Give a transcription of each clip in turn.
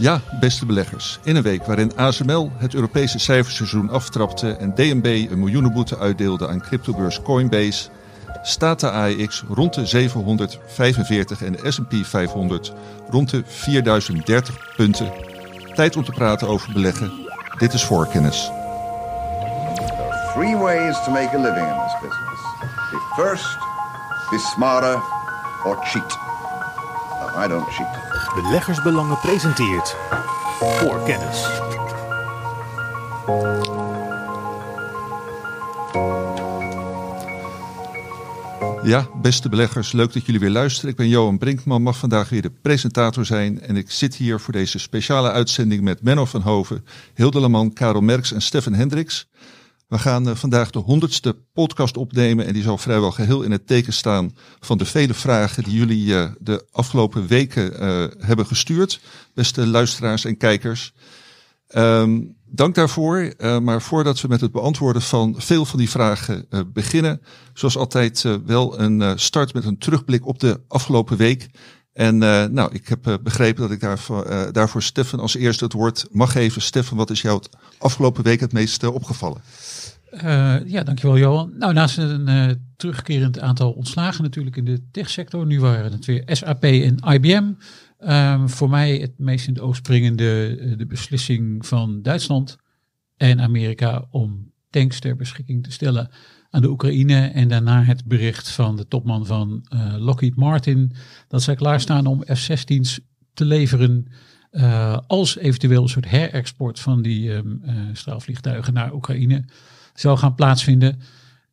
Ja, beste beleggers. In een week waarin ASML het Europese cijferseizoen aftrapte en DNB een miljoenenboete uitdeelde aan cryptobeurs Coinbase, staat de AEX rond de 745 en de S&P 500 rond de 4030 punten. Tijd om te praten over beleggen. Dit is voorkennis. Three ways to make a living in this business. Be first, be smarter, or cheat. I don't cheat. Beleggersbelangen presenteert voor kennis. Ja, beste beleggers, leuk dat jullie weer luisteren. Ik ben Johan Brinkman, mag vandaag weer de presentator zijn. En ik zit hier voor deze speciale uitzending met Menno van Hoven, Hilde Leman, Karel Merks en Stefan Hendricks. We gaan uh, vandaag de honderdste podcast opnemen en die zal vrijwel geheel in het teken staan van de vele vragen die jullie uh, de afgelopen weken uh, hebben gestuurd, beste luisteraars en kijkers. Um, dank daarvoor. maar voordat we met het beantwoorden van veel van die vragen beginnen, zoals altijd wel een start met een terugblik op de afgelopen week. En nou, ik heb begrepen dat ik daarvoor, daarvoor Stefan als eerste het woord mag geven. Stefan, wat is jou het afgelopen week het meest opgevallen? Uh, ja, dankjewel Johan. Nou, naast een terugkerend aantal ontslagen natuurlijk in de techsector, nu waren het weer SAP en IBM. Um, voor mij het meest in het oog springende de beslissing van Duitsland en Amerika om tanks ter beschikking te stellen aan de Oekraïne. En daarna het bericht van de topman van Lockheed Martin dat zij klaarstaan om F-16's te leveren. als eventueel een soort herexport van die um, straalvliegtuigen naar Oekraïne zou gaan plaatsvinden.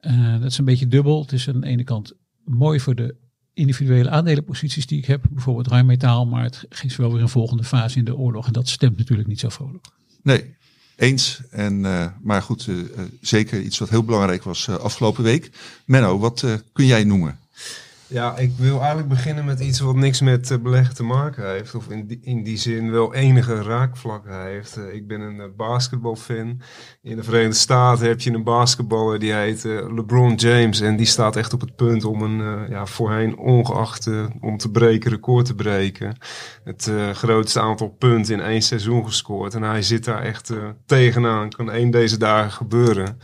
Uh, dat is een beetje dubbel. Het is aan de ene kant mooi voor de individuele aandelenposities die ik heb, bijvoorbeeld Rijnmetaal, maar het geeft wel weer een volgende fase in de oorlog en dat stemt natuurlijk niet zo vrolijk. Nee, eens. En, uh, maar goed, uh, zeker iets wat heel belangrijk was afgelopen week. Menno, wat kun jij noemen? Ja, ik wil eigenlijk beginnen met iets wat niks met uh, beleggen te maken heeft. Of in die, in die zin wel enige raakvlakken heeft. Uh, ik ben een uh, basketbalfan. In de Verenigde Staten heb je een basketballer die heet LeBron James. En die staat echt op het punt om een ja, voorheen ongeacht om te breken record te breken. Het grootste aantal punten in één seizoen gescoord. En hij zit daar echt tegenaan. Kan één deze dagen gebeuren.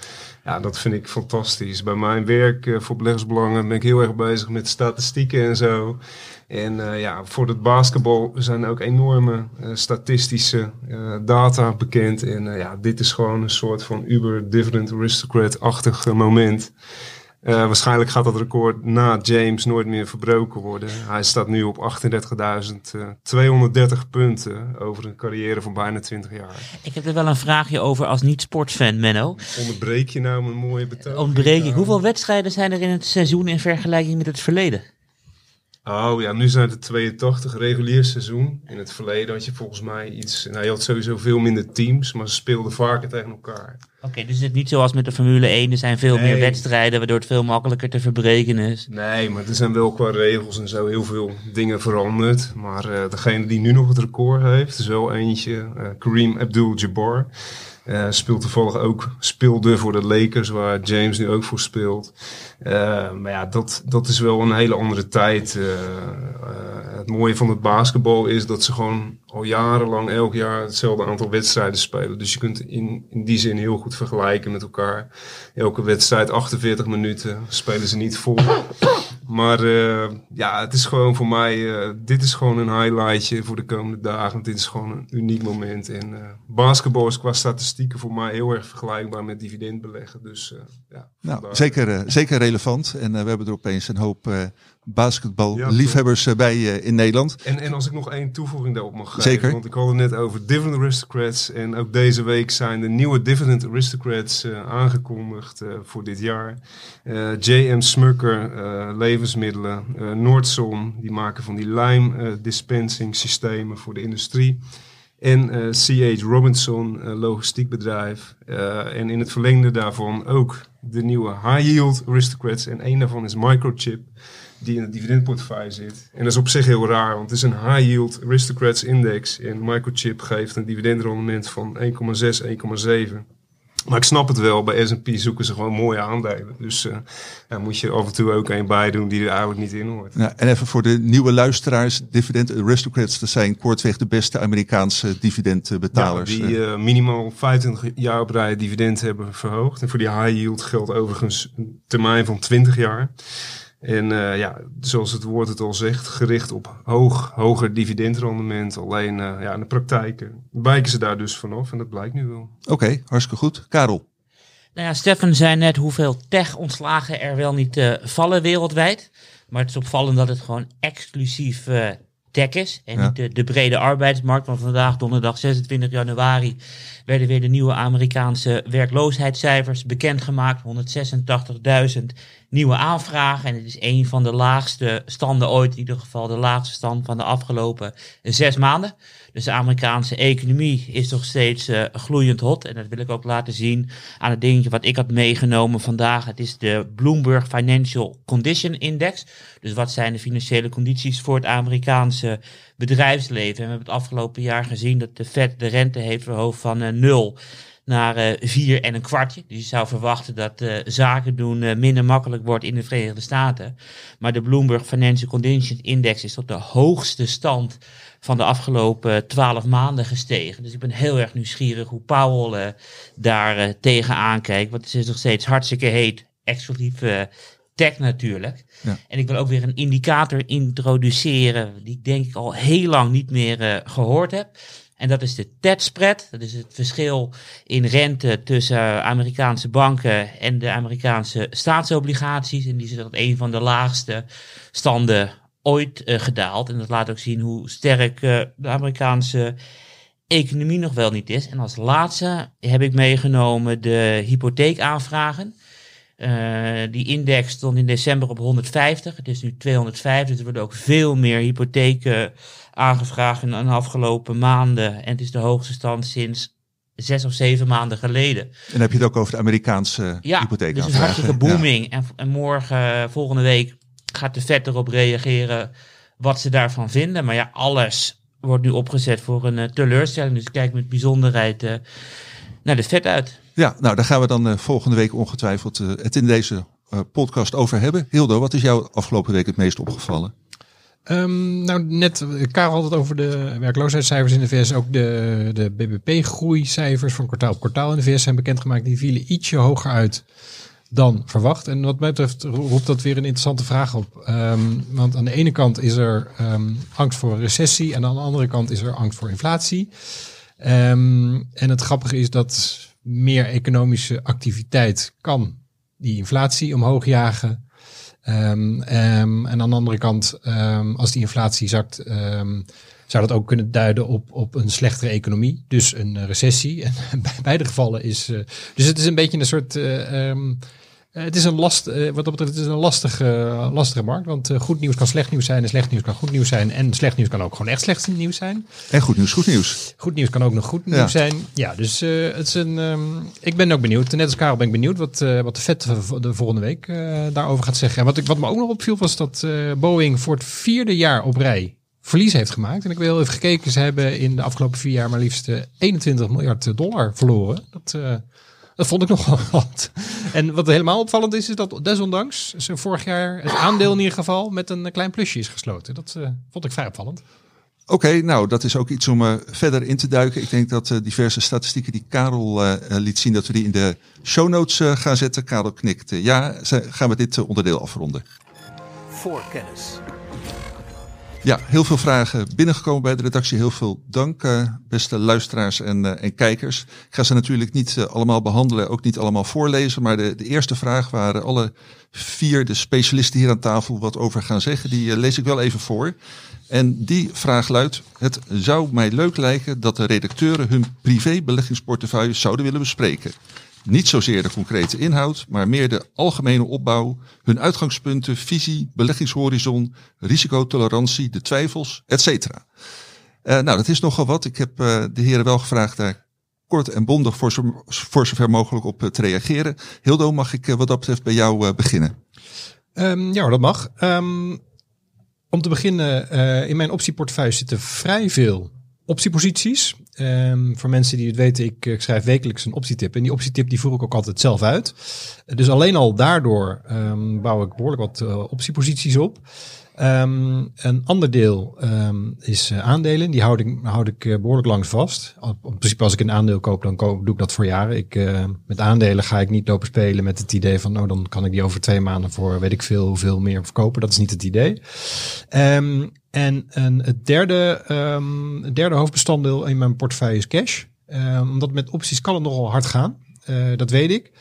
Ja, dat vind ik fantastisch. Bij mijn werk uh, voor beleggersbelangen ben ik heel erg bezig met statistieken en zo. En uh, ja, voor het basketbal zijn ook enorme uh, statistische data bekend. En ja, dit is gewoon een soort van uber dividend aristocrat-achtig moment. Uh, waarschijnlijk gaat dat record na James nooit meer verbroken worden. Hij staat nu op 38.230 punten over een carrière van bijna 20 jaar. Ik heb er wel een vraagje over als niet-sportsfan, Menno. Onderbreek je nou een mooie betoog? Onderbreek je. Hoeveel wedstrijden zijn er in het seizoen in vergelijking met het verleden? Oh ja, nu zijn het 82 regulier seizoen. In het verleden had je volgens mij iets. Nou, je had sowieso veel minder teams, maar ze speelden vaker tegen elkaar. Oké, okay, dus het is niet zoals met de Formule 1. Er zijn veel nee. meer wedstrijden, waardoor het veel makkelijker te verbreken is. Nee, maar er zijn wel qua regels en zo heel veel dingen veranderd. Maar uh, degene die nu nog het record heeft, is wel eentje, uh, Kareem Abdul-Jabbar. Uh, speelt toevallig ook, speelde voor de Lakers, waar James nu ook voor speelt. Uh, maar ja, dat, dat is wel een hele andere tijd. Uh, het mooie van het basketbal is dat ze gewoon al jarenlang elk jaar hetzelfde aantal wedstrijden spelen. Dus je kunt in, in die zin heel goed vergelijken met elkaar. Elke wedstrijd 48 minuten spelen ze niet vol. Maar uh, ja, het is gewoon voor mij, uh, dit is gewoon een highlightje voor de komende dagen. Want dit is gewoon een uniek moment. En uh, basketbal is qua statistieken voor mij heel erg vergelijkbaar met dividendbeleggen. Dus ja. Nou, zeker, zeker relevant. En we hebben er opeens een hoop basketballiefhebbers ja, bij in Nederland. En, en als ik nog één toevoeging daarop mag geven. Zeker. Want ik had het net over Dividend Aristocrats. En ook deze week zijn de nieuwe Dividend Aristocrats aangekondigd voor dit jaar. J.M. Smucker, levensmiddelen. Noordzon, die maken van die lime dispensing systemen voor de industrie. En C.H. Robinson, logistiekbedrijf. en in het verlengde daarvan ook de nieuwe high yield aristocrats. En één daarvan is Microchip, die in het dividendportefeuille zit. En dat is op zich heel raar, want het is een high yield aristocrats index. En Microchip geeft een dividendrendement van 1,6, 1,7. Maar ik snap het wel, bij S&P zoeken ze gewoon mooie aandelen. Dus uh, daar moet je af en toe ook een bij doen die er eigenlijk niet in hoort. Ja, en even voor de nieuwe luisteraars, dividend aristocrats, dat zijn kortweg de beste Amerikaanse dividendbetalers. Ja, die uh, minimaal 25 jaar op rij dividend hebben verhoogd. En voor die high yield geldt overigens een termijn van 20 jaar. En uh, ja, zoals het woord het al zegt, gericht op hoog, hoger dividendrendement. Alleen uh, ja, in de praktijk wijken ze daar dus vanaf en dat blijkt nu wel. Oké, okay, hartstikke goed. Karel? Nou ja, Stefan zei net hoeveel tech-ontslagen er wel niet uh, vallen wereldwijd. Maar het is opvallend dat het gewoon exclusief tech is en ja. niet de, de, brede arbeidsmarkt. Want vandaag, donderdag 26 januari, werden weer de nieuwe Amerikaanse werkloosheidscijfers bekendgemaakt. 186.000 nieuwe aanvragen. En het is een van de laagste standen ooit, in ieder geval de laagste stand van de afgelopen zes maanden. Dus de Amerikaanse economie is nog steeds uh, gloeiend hot. En dat wil ik ook laten zien aan het dingetje wat ik had meegenomen vandaag. Het is de Bloomberg Financial Condition Index. Dus wat zijn de financiële condities voor het Amerikaanse bedrijfsleven? En we hebben het afgelopen jaar gezien dat de Fed de rente heeft verhoogd van uh, nul naar uh, vier en een kwartje. Dus je zou verwachten dat uh, zaken doen minder makkelijk wordt in de Verenigde Staten. Maar de Bloomberg Financial Condition Index is tot de hoogste stand van de afgelopen twaalf maanden gestegen. Dus ik ben heel erg nieuwsgierig hoe Powell daar tegenaan kijkt. Want het is nog steeds hartstikke heet, exclusief tech natuurlijk. Ja. En ik wil ook weer een indicator introduceren die ik denk ik al heel lang niet meer gehoord heb. En dat is de TED spread. Dat is het verschil in rente tussen Amerikaanse banken en de Amerikaanse staatsobligaties. En die is dat een van de laagste standen ooit uh, gedaald. En dat laat ook zien hoe sterk uh, de Amerikaanse economie nog wel niet is. En als laatste heb ik meegenomen de hypotheekaanvragen. Uh, die index stond in december op 150. Het is nu 250. Dus er worden ook veel meer hypotheken aangevraagd in de afgelopen maanden. En het is de hoogste stand sinds zes of zeven maanden geleden. En heb je het ook over de Amerikaanse ja, hypotheek? Dus het is hartstikke booming. En, en, morgen, volgende week, gaat de Fed erop reageren wat ze daarvan vinden. Maar ja, alles wordt nu opgezet voor een uh, teleurstelling. Dus ik kijk met bijzonderheid uh, naar de Fed uit. Ja, nou daar gaan we dan uh, volgende week ongetwijfeld het in deze podcast over hebben. Hildo, wat is jou afgelopen week het meest opgevallen? Um, nou, net, Karel had het over de werkloosheidscijfers in de VS. Ook de, de BBP-groeicijfers van kwartaal op kwartaal in de VS zijn bekendgemaakt. Die vielen ietsje hoger uit dan verwacht. En wat mij betreft roept dat weer een interessante vraag op. Um, want aan de ene kant is er um, angst voor recessie en aan de andere kant is er angst voor inflatie. En het grappige is dat meer economische activiteit kan die inflatie omhoog jagen. Um, um, en aan de andere kant, um, als die inflatie zakt, zou dat ook kunnen duiden op, op een slechtere economie. Dus een recessie. En bij beide gevallen is. Uh, dus het is een beetje een soort. Uh, het is een last, uh, wat dat betreft, het is een lastige, uh, lastige markt. Want goed nieuws kan slecht nieuws zijn en slecht nieuws kan goed nieuws zijn. En slecht nieuws kan ook gewoon echt slecht nieuws zijn. En goed nieuws, goed nieuws. Goed nieuws kan ook nog goed nieuws ja. zijn. Ja, dus het is een. Um, ik ben ook benieuwd. Net als Karel ben ik benieuwd wat, wat de vet de volgende week daarover gaat zeggen. En wat, ik, wat me ook nog opviel was dat Boeing voor het vierde jaar op rij verlies heeft gemaakt. En ik wil heel even gekeken. Ze hebben in de afgelopen vier jaar maar liefst 21 miljard dollar verloren. Dat. Dat vond ik nogal wat. En wat helemaal opvallend is, is dat desondanks ze vorig jaar het aandeel in ieder geval met een klein plusje is gesloten. Dat uh, vond ik vrij opvallend. Oké, okay, nou dat is ook iets om uh, verder in te duiken. Ik denk dat uh, diverse statistieken die Karel liet zien, dat we die in de show notes gaan zetten. Karel knikt. ja, gaan we dit onderdeel afronden. Voor kennis. Ja, heel veel vragen binnengekomen bij de redactie. Heel veel dank, uh, beste luisteraars en, uh, en kijkers. Ik ga ze natuurlijk niet uh, allemaal behandelen, ook niet allemaal voorlezen. Maar de, de eerste vraag waar alle vier de specialisten hier aan tafel wat over gaan zeggen, die lees ik wel even voor. En die vraag luidt: Het zou mij leuk lijken dat de redacteuren hun privé beleggingsportefeuille zouden willen bespreken. Niet zozeer de concrete inhoud, maar meer de algemene opbouw, hun uitgangspunten, visie, beleggingshorizon, risicotolerantie, de twijfels, etc. Uh, nou, dat is nogal wat. Ik heb uh, de heren wel gevraagd daar kort en bondig voor, zo, voor zover mogelijk op uh, te reageren. Hildo, mag ik wat dat betreft bij jou beginnen? Um, ja, dat mag. Um, om te beginnen, in mijn optieportefeuille zitten vrij veel optieposities. Ehm, voor mensen die het weten, ik, ik schrijf wekelijks een optietip. En die optietip die voer ik ook altijd zelf uit. Dus alleen al daardoor ehm, bouw ik behoorlijk wat eh, optieposities op. Ehm, een ander deel ehm, is eh, aandelen. Die houd ik, houd ik eh, behoorlijk lang vast. Op, principe als ik een aandeel koop, dan koop, doe ik dat voor jaren. Ik, eh, met aandelen ga ik niet lopen spelen met het idee van... nou, dan kan ik die over twee maanden voor weet ik veel hoeveel meer verkopen. Dat is niet het idee. Ehm, en een, het derde, het derde hoofdbestanddeel in mijn portefeuille is cash. Omdat met opties kan het nogal hard gaan. Dat weet ik.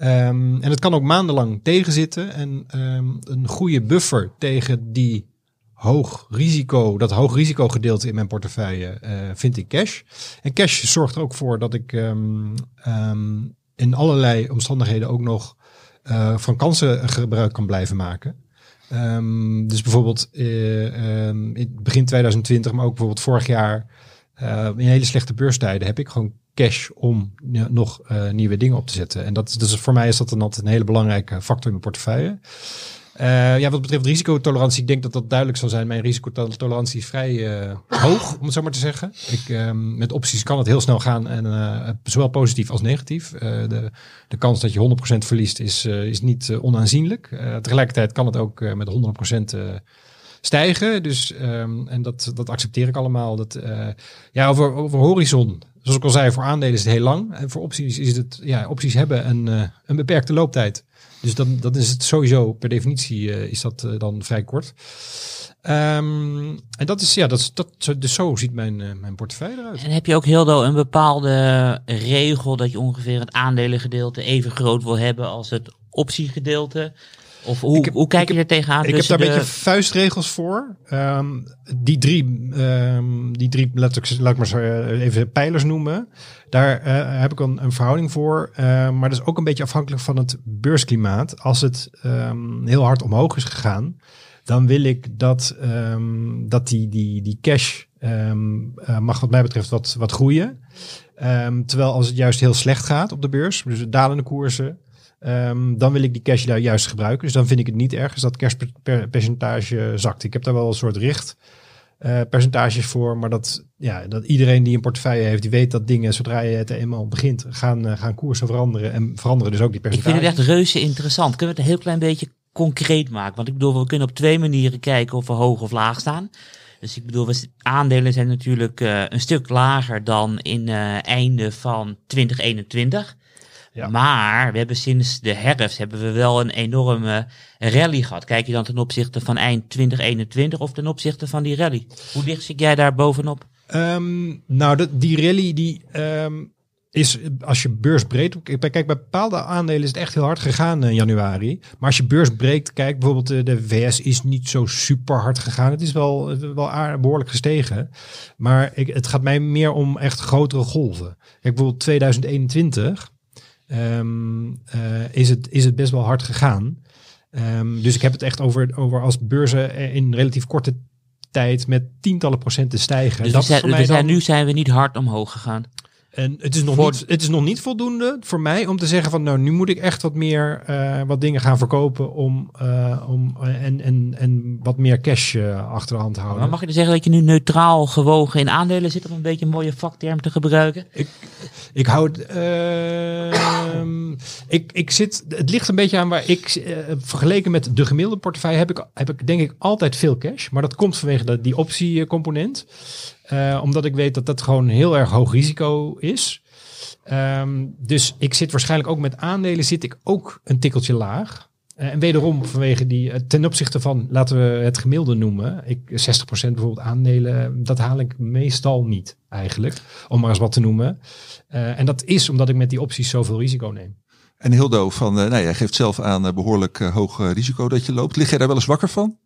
Ehm, en het kan ook maandenlang tegenzitten. En ehm, een goede buffer tegen die hoog risico, dat hoog risico gedeelte in mijn portefeuille, eh, vind ik cash. En cash zorgt er ook voor dat ik ehm, in allerlei omstandigheden ook nog eh, van kansen gebruik kan blijven maken. Dus bijvoorbeeld eh, in begin 2020, maar ook bijvoorbeeld vorig jaar, in hele slechte beurstijden, heb ik gewoon cash om nog eh, nieuwe dingen op te zetten. En dat, is- dus voor mij is dat dan altijd een hele belangrijke factor in mijn portefeuille. Eh, ja, wat betreft risicotolerantie, ik denk dat dat duidelijk zal zijn. Mijn risicotolerantie is vrij eh, hoog, om het zo maar te zeggen. Ik, ehm, met opties kan het heel snel gaan, en zowel positief als negatief. De, de kans dat je 100% verliest is, is niet onaanzienlijk. Tegelijkertijd kan het ook met 100% eh, stijgen. Dus, ehm, en dat, dat accepteer ik allemaal. Dat, ja, over, over horizon. Zoals ik al zei, voor aandelen is het heel lang. En voor opties is het, ja, opties hebben een, eh, een beperkte looptijd. Dus dan, dan is het sowieso, per definitie, eh, is dat eh, dan vrij kort. Ehm, en dat is, ja, dat, dat, dus zo ziet mijn, mijn portefeuille eruit. En heb je ook heel een bepaalde regel dat je ongeveer het aandelengedeelte even groot wil hebben als het optiegedeelte? Of hoe, heb- hoe kijk je er tegenaan? Ik heb tussen daar een de- beetje vuistregels voor. Ehm, die drie, ehm, die drie laat, ik, laat ik maar zo, eh, even pijlers noemen. Daar eh, heb ik een, een verhouding voor. Ehm, maar dat is ook een beetje afhankelijk van het beursklimaat. Als het heel hard omhoog is gegaan, dan wil ik dat, dat die, die, die cash eh, mag wat mij betreft wat, wat groeien. Terwijl als het juist heel slecht gaat op de beurs, dus dalende koersen, Ehm, dan wil ik die cash daar juist gebruiken. Dus dan vind ik het niet erg als dat cashpercentage zakt. Ik heb daar wel een soort richt eh, percentages voor. Maar dat, ja, dat iedereen die een portefeuille heeft, die weet dat dingen, zodra je het eenmaal begint, gaan, eh, gaan koersen veranderen. En veranderen dus ook die Ik vind percentages. het echt reuze interessant. Kunnen we het een heel klein beetje concreet maken? Want ik bedoel, we kunnen op twee manieren kijken of we hoog of laag staan. Dus ik bedoel, aandelen zijn natuurlijk eh, een stuk lager dan in einde van 2021. Ja. Maar we hebben sinds de herfst hebben we wel een enorme rally gehad. Kijk je dan ten opzichte van eind 2021 of ten opzichte van die rally? Hoe dicht zit jij daar bovenop? Ehm, nou, die rally die ehm, is als je beursbreed. Kijk, bij bepaalde aandelen is het echt heel hard gegaan in januari. Maar als je beursbreed kijkt, bijvoorbeeld eh, de VS is niet zo super hard gegaan. Het is wel, eh, wel aardig, behoorlijk gestegen. Maar ik, het gaat mij meer om echt grotere golven. Kijk, bijvoorbeeld 2021 ehm, eh, is, het, is het best wel hard gegaan. Ehm, dus ik heb het echt over, over als beurzen in relatief korte tijd met tientallen procenten stijgen. Dus, Dat we zijn, dan- nu zijn we niet hard omhoog gegaan. En het is, nog Voor- niet, het is nog niet voldoende voor mij om te zeggen van nou nu moet ik echt wat meer eh, wat dingen gaan verkopen om, eh, om eh, en, en, en wat meer cash eh, achter de hand te houden. Maar mag je dan zeggen dat je nu neutraal gewogen in aandelen zit, om een beetje een mooie vakterm te gebruiken? Ik hou het. ehm, ik, ik zit. Het ligt een beetje aan waar ik. vergeleken met de gemiddelde portefeuille heb ik, heb ik denk ik altijd veel cash. Maar dat komt vanwege de, die optiecomponent. Eh omdat ik weet dat dat gewoon heel erg hoog risico is. Ehm, dus ik zit waarschijnlijk ook met aandelen zit ik ook een tikkeltje laag. Eh, en wederom vanwege die, eh, ten opzichte van, laten we het gemiddelde noemen. Ik, 60% bijvoorbeeld aandelen, dat haal ik meestal niet eigenlijk. Om maar eens wat te noemen. En dat is omdat ik met die opties zoveel risico neem. En Hildo, van, nou, jij geeft zelf aan eh, behoorlijk eh, hoog risico dat je loopt. Lig jij daar wel eens wakker van?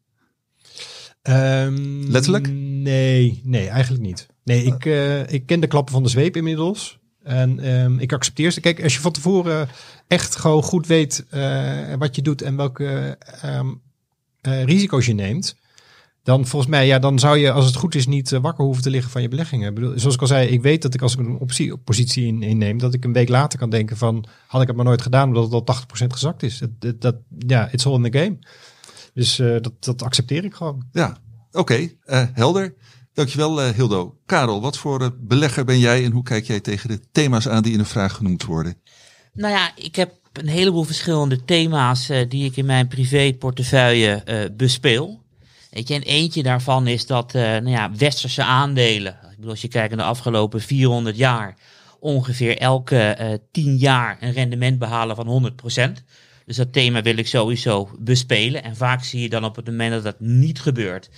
Ehm, Letterlijk? Nee, nee, eigenlijk niet. Nee, ik, eh, ik ken de klappen van de zweep inmiddels. En ehm, ik accepteer ze. Kijk, als je van tevoren echt gewoon goed weet eh, wat je doet en welke ehm, eh, risico's je neemt. Dan volgens mij, ja, dan zou je, als het goed is, niet wakker hoeven te liggen van je beleggingen. Ik bedoel, zoals ik al zei, ik weet dat ik als ik een optie, positie in, inneem, dat ik een week later kan denken van, had ik het maar nooit gedaan, omdat het al 80% gezakt is. Dat, dat- ja, it's all in the game. Dus eh, dat, dat accepteer ik gewoon. Ja, oké, eh, helder. Dankjewel uh, Hildo. Karel, wat voor uh, belegger ben jij en hoe kijk jij tegen de thema's aan die in de vraag genoemd worden? Nou ja, ik heb een heleboel verschillende thema's uh, die ik in mijn privéportefeuille bespeel. Weet je, en eentje daarvan is dat nou ja, westerse aandelen. Ik bedoel, als je kijkt naar de afgelopen 400 jaar, ongeveer elke 10 jaar een rendement behalen van 100%. Dus dat thema wil ik sowieso bespelen. En vaak zie je dan op het moment dat dat niet gebeurt,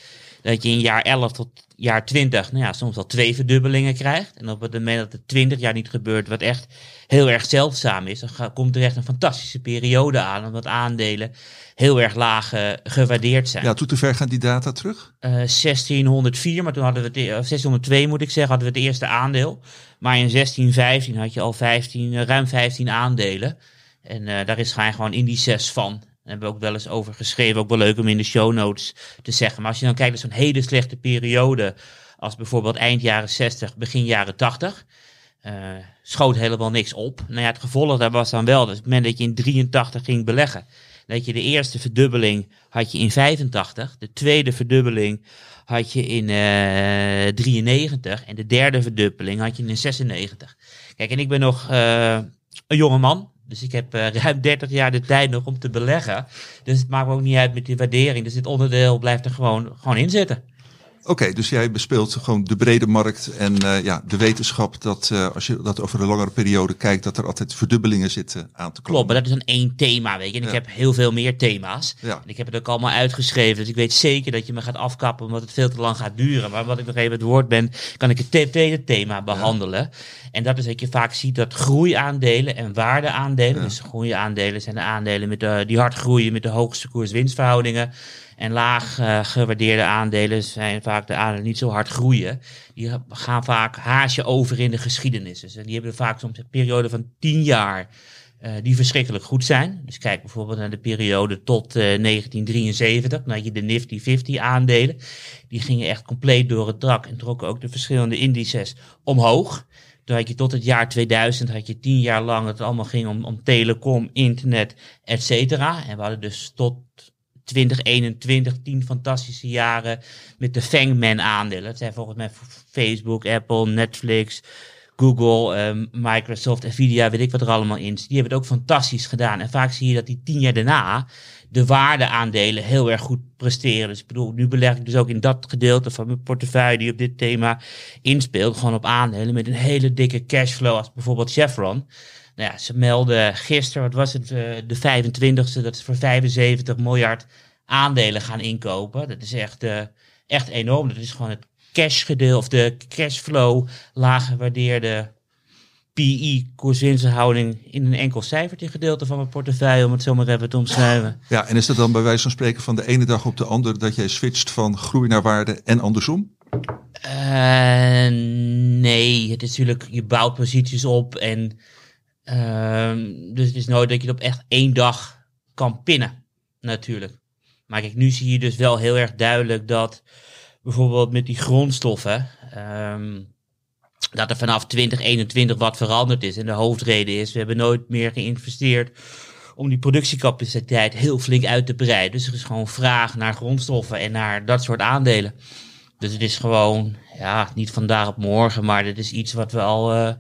dat je in jaar 11 tot jaar 20, nou ja, soms al twee verdubbelingen krijgt. En op het moment dat het 20 jaar niet gebeurt, wat echt heel erg zeldzaam is, dan komt er echt een fantastische periode aan, omdat aandelen heel erg laag uh, gewaardeerd zijn. Ja, tot hoe ver gaan die data terug? Uh, 1604, maar toen hadden we het, e- of 1602 moet ik zeggen, hadden we het eerste aandeel. Maar in 1615 had je al 15, uh, ruim 15 aandelen. En uh, daar is gewoon indices van. Daar hebben we ook wel eens over geschreven. Ook wel leuk om in de show notes te zeggen. Maar als je dan kijkt naar zo'n hele slechte periode. Als bijvoorbeeld eind jaren 60, begin jaren 80. Uh, schoot helemaal niks op. Nou ja, het gevolg daar was dan wel. Dus op het moment dat je in 83 ging beleggen. Dat je de eerste verdubbeling had je in 85. De tweede verdubbeling had je in uh, 93. En de derde verdubbeling had je in 96. Kijk, en ik ben nog een jonge man. Dus ik heb uh, ruim 30 jaar de tijd nog om te beleggen. Dus het maakt me ook niet uit met die waardering. Dus dit onderdeel blijft er gewoon, gewoon in zitten. Oké, dus jij bespeelt gewoon de brede markt en uh, ja, de wetenschap dat uh, als je dat over een langere periode kijkt, dat er altijd verdubbelingen zitten aan te komen. Klopt, maar dat is een één thema, weet je. En ja. ik heb heel veel meer thema's. Ja. En ik heb het ook allemaal uitgeschreven, dus ik weet zeker dat je me gaat afkappen omdat het veel te lang gaat duren. Maar wat ik nog even het woord ben, kan ik het tweede thema behandelen. Ja. En dat is dat je vaak ziet dat groeiaandelen en waardeaandelen, dus groeiaandelen zijn de aandelen met de, die hard groeien met de hoogste koers-winstverhoudingen. En laag uh, gewaardeerde aandelen zijn vaak de aandelen niet zo hard groeien. Die gaan vaak haasje over in de geschiedenis. Dus die hebben vaak soms een periode van 10 jaar uh, die verschrikkelijk goed zijn. Dus kijk bijvoorbeeld naar de periode tot uh, 1973. Dan had je de Nifty 50 aandelen. Die gingen echt compleet door het dak en trokken ook de verschillende indices omhoog. Toen had je tot het jaar 2000, had je tien jaar lang het allemaal ging om, om telecom, internet, et cetera. En we hadden dus tot 2021 10 fantastische jaren met de Fangman aandelen. Dat zijn volgens mij Facebook, Apple, Netflix, Google, um, Microsoft, Nvidia, weet ik wat er allemaal in zit. Die hebben het ook fantastisch gedaan. En vaak zie je dat die tien jaar daarna de waardeaandelen heel erg goed presteren. Dus ik bedoel, nu beleg ik dus ook in dat gedeelte van mijn portefeuille die op dit thema inspeelt, gewoon op aandelen met een hele dikke cashflow als bijvoorbeeld Chevron. Nou ja, ze melden gisteren, wat was het, de 25e, dat ze voor 75 miljard aandelen gaan inkopen. Dat is echt, uh, echt enorm. Dat is gewoon het cashgedeelte of de cashflow laag gewaardeerde PI, koerswinsthouding, in een enkel cijfertje gedeelte van mijn portefeuille, om het zo maar even te omschrijven. Ja, en is dat dan bij wijze van spreken van de ene dag op de andere dat jij switcht van groei naar waarde en andersom? Uh, nee, het is natuurlijk, je bouwt posities op en uh, dus het is nooit dat je het op echt één dag kan pinnen, natuurlijk. Maar kijk, nu zie je dus wel heel erg duidelijk dat bijvoorbeeld met die grondstoffen, um, dat er vanaf 2021 wat veranderd is. En de hoofdreden is, we hebben nooit meer geïnvesteerd om die productiecapaciteit heel flink uit te breiden. Dus er is gewoon vraag naar grondstoffen en naar dat soort aandelen. Dus het is gewoon, ja, niet vandaag op morgen, maar dit is iets wat we al uh,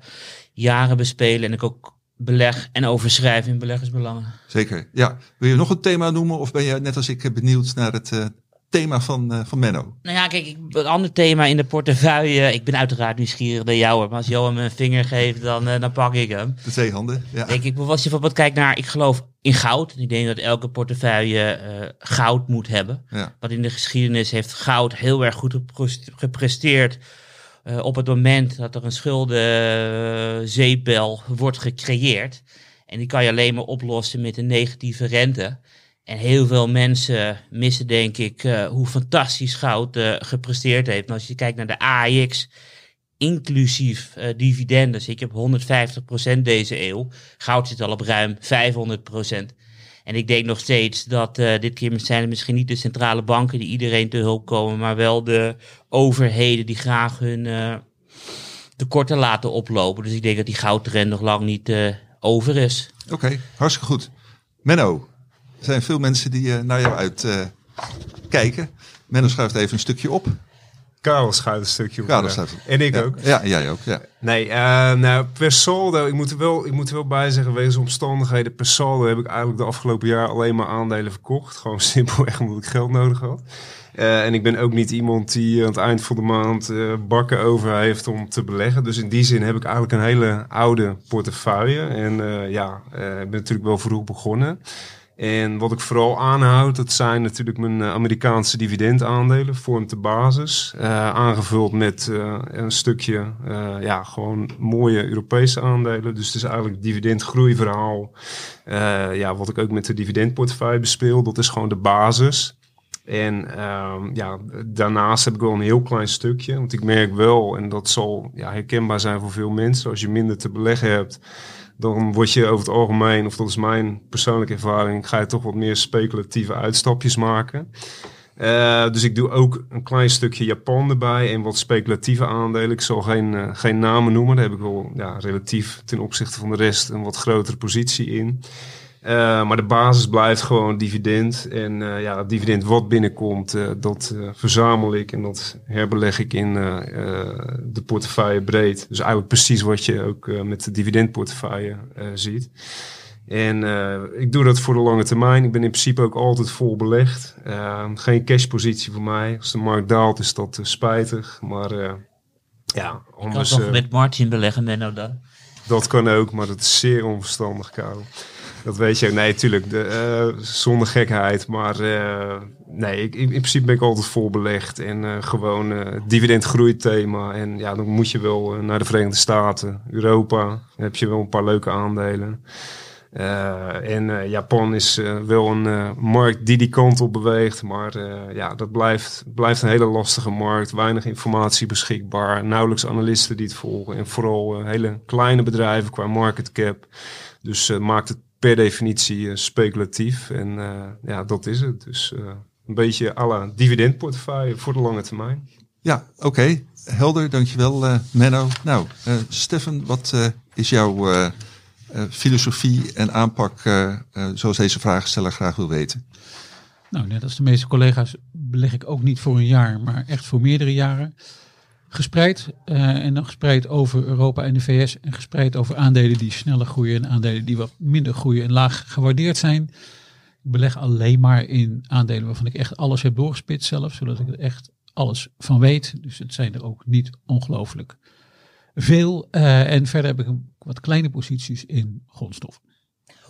jaren bespelen. En ik ook beleg en overschrijven in beleggersbelangen. Zeker, ja. Wil je nog een thema noemen of ben je net als ik benieuwd naar het uh, thema van, uh, van Menno? Nou ja, kijk, ik, een ander thema in de portefeuille. Ik ben uiteraard nieuwsgierig naar jou, maar als Johan me een vinger geeft, dan, uh, dan pak ik hem. De twee handen, ja. Kijk, ik, als je bijvoorbeeld kijkt naar, ik geloof in goud. Ik denk dat elke portefeuille goud moet hebben. Ja. Want in de geschiedenis heeft goud heel erg goed gepresteerd uh, op het moment dat er een schuldenzeepbel wordt gecreëerd. En die kan je alleen maar oplossen met een negatieve rente. En heel veel mensen missen, denk ik, uh, hoe fantastisch goud uh, gepresteerd heeft. Als je kijkt naar de AX, inclusief uh, dividenden, zit je op 150% deze eeuw. Goud zit al op ruim 500%. En ik denk nog steeds dat uh, dit keer zijn het misschien niet de centrale banken die iedereen te hulp komen, maar wel de overheden die graag hun uh, tekorten laten oplopen. Dus ik denk dat die goudtrend nog lang niet uh, over is. Oké, hartstikke goed. Menno, er zijn veel mensen die naar jou uit kijken. Menno schuift even een stukje op. Karel schuift een stukje op. Karel ja. schuift. En ik ja. ook. Ja, jij ook. Ja. Nee, eh, nou, per saldo, ik moet, er wel, ik moet er wel bij zeggen, wegens omstandigheden, per saldo heb ik eigenlijk de afgelopen jaar alleen maar aandelen verkocht. Gewoon simpelweg omdat ik geld nodig had. Eh, en ik ben ook niet iemand die aan het eind van de maand eh, bakken over heeft om te beleggen. Dus in die zin heb ik eigenlijk een hele oude portefeuille. En ja, ik ben natuurlijk wel vroeg begonnen. En wat ik vooral aanhoud, dat zijn natuurlijk mijn eh, Amerikaanse dividendaandelen, vormt de basis. eh, aangevuld met eh, een stukje, ja, gewoon mooie Europese aandelen. Dus het is eigenlijk het dividendgroeiverhaal, ja, wat ik ook met de dividendportefeuille bespeel. Dat is gewoon de basis. En ehm, ja, daarnaast heb ik wel een heel klein stukje. Want ik merk wel, en dat zal ja, herkenbaar zijn voor veel mensen, als je minder te beleggen hebt, dan word je over het algemeen, of dat is mijn persoonlijke ervaring, ga je toch wat meer speculatieve uitstapjes maken. Eh, dus ik doe ook een klein stukje Japan erbij en wat speculatieve aandelen. Ik zal geen, eh, geen namen noemen. Daar heb ik wel ja, relatief ten opzichte van de rest een wat grotere positie in. Eh, maar de basis blijft gewoon dividend. En eh, ja, het dividend wat binnenkomt, eh, dat verzamel ik en dat herbeleg ik in de portefeuille breed. Dus eigenlijk precies wat je ook met de dividendportefeuille ziet. En ik doe dat voor de lange termijn. Ik ben in principe ook altijd vol belegd. Eh, geen cashpositie voor mij. Als de markt daalt is dat spijtig. Maar ja, Ik kan anders... toch met Martin beleggen, Menno dan? dat kan ook, maar dat is zeer onverstandig, Karel. Dat weet je. Nee, tuurlijk. De, eh, zonder gekheid. Maar eh, nee, ik, in principe ben ik altijd vol belegd. En eh, gewoon dividendgroeithema. En ja, dan moet je wel naar de Verenigde Staten, Europa. Heb je wel een paar leuke aandelen. En Japan is wel een markt die die kant op beweegt. Maar ja, dat blijft, blijft een hele lastige markt. Weinig informatie beschikbaar. Nauwelijks analisten die het volgen. En vooral hele kleine bedrijven qua market cap. Dus eh, maakt het per definitie eh, speculatief. En eh, ja, dat is het. Dus eh, een beetje à la dividendportefeuille voor de lange termijn. Ja, oké. Helder, dankjewel uh, Menno. Nou, uh, Stefan, wat uh, is jouw uh, filosofie en aanpak zoals deze vragensteller graag wil weten? Nou, net als de meeste collega's beleg ik ook niet voor een jaar, maar echt voor meerdere jaren. Gespreid en dan gespreid over Europa en de VS en gespreid over aandelen die sneller groeien en aandelen die wat minder groeien en laag gewaardeerd zijn. Ik beleg alleen maar in aandelen waarvan ik echt alles heb doorgespitst zelf, zodat ik er echt alles van weet. Dus het zijn er ook niet ongelooflijk veel. Uh, en verder heb ik wat kleine posities in grondstoffen.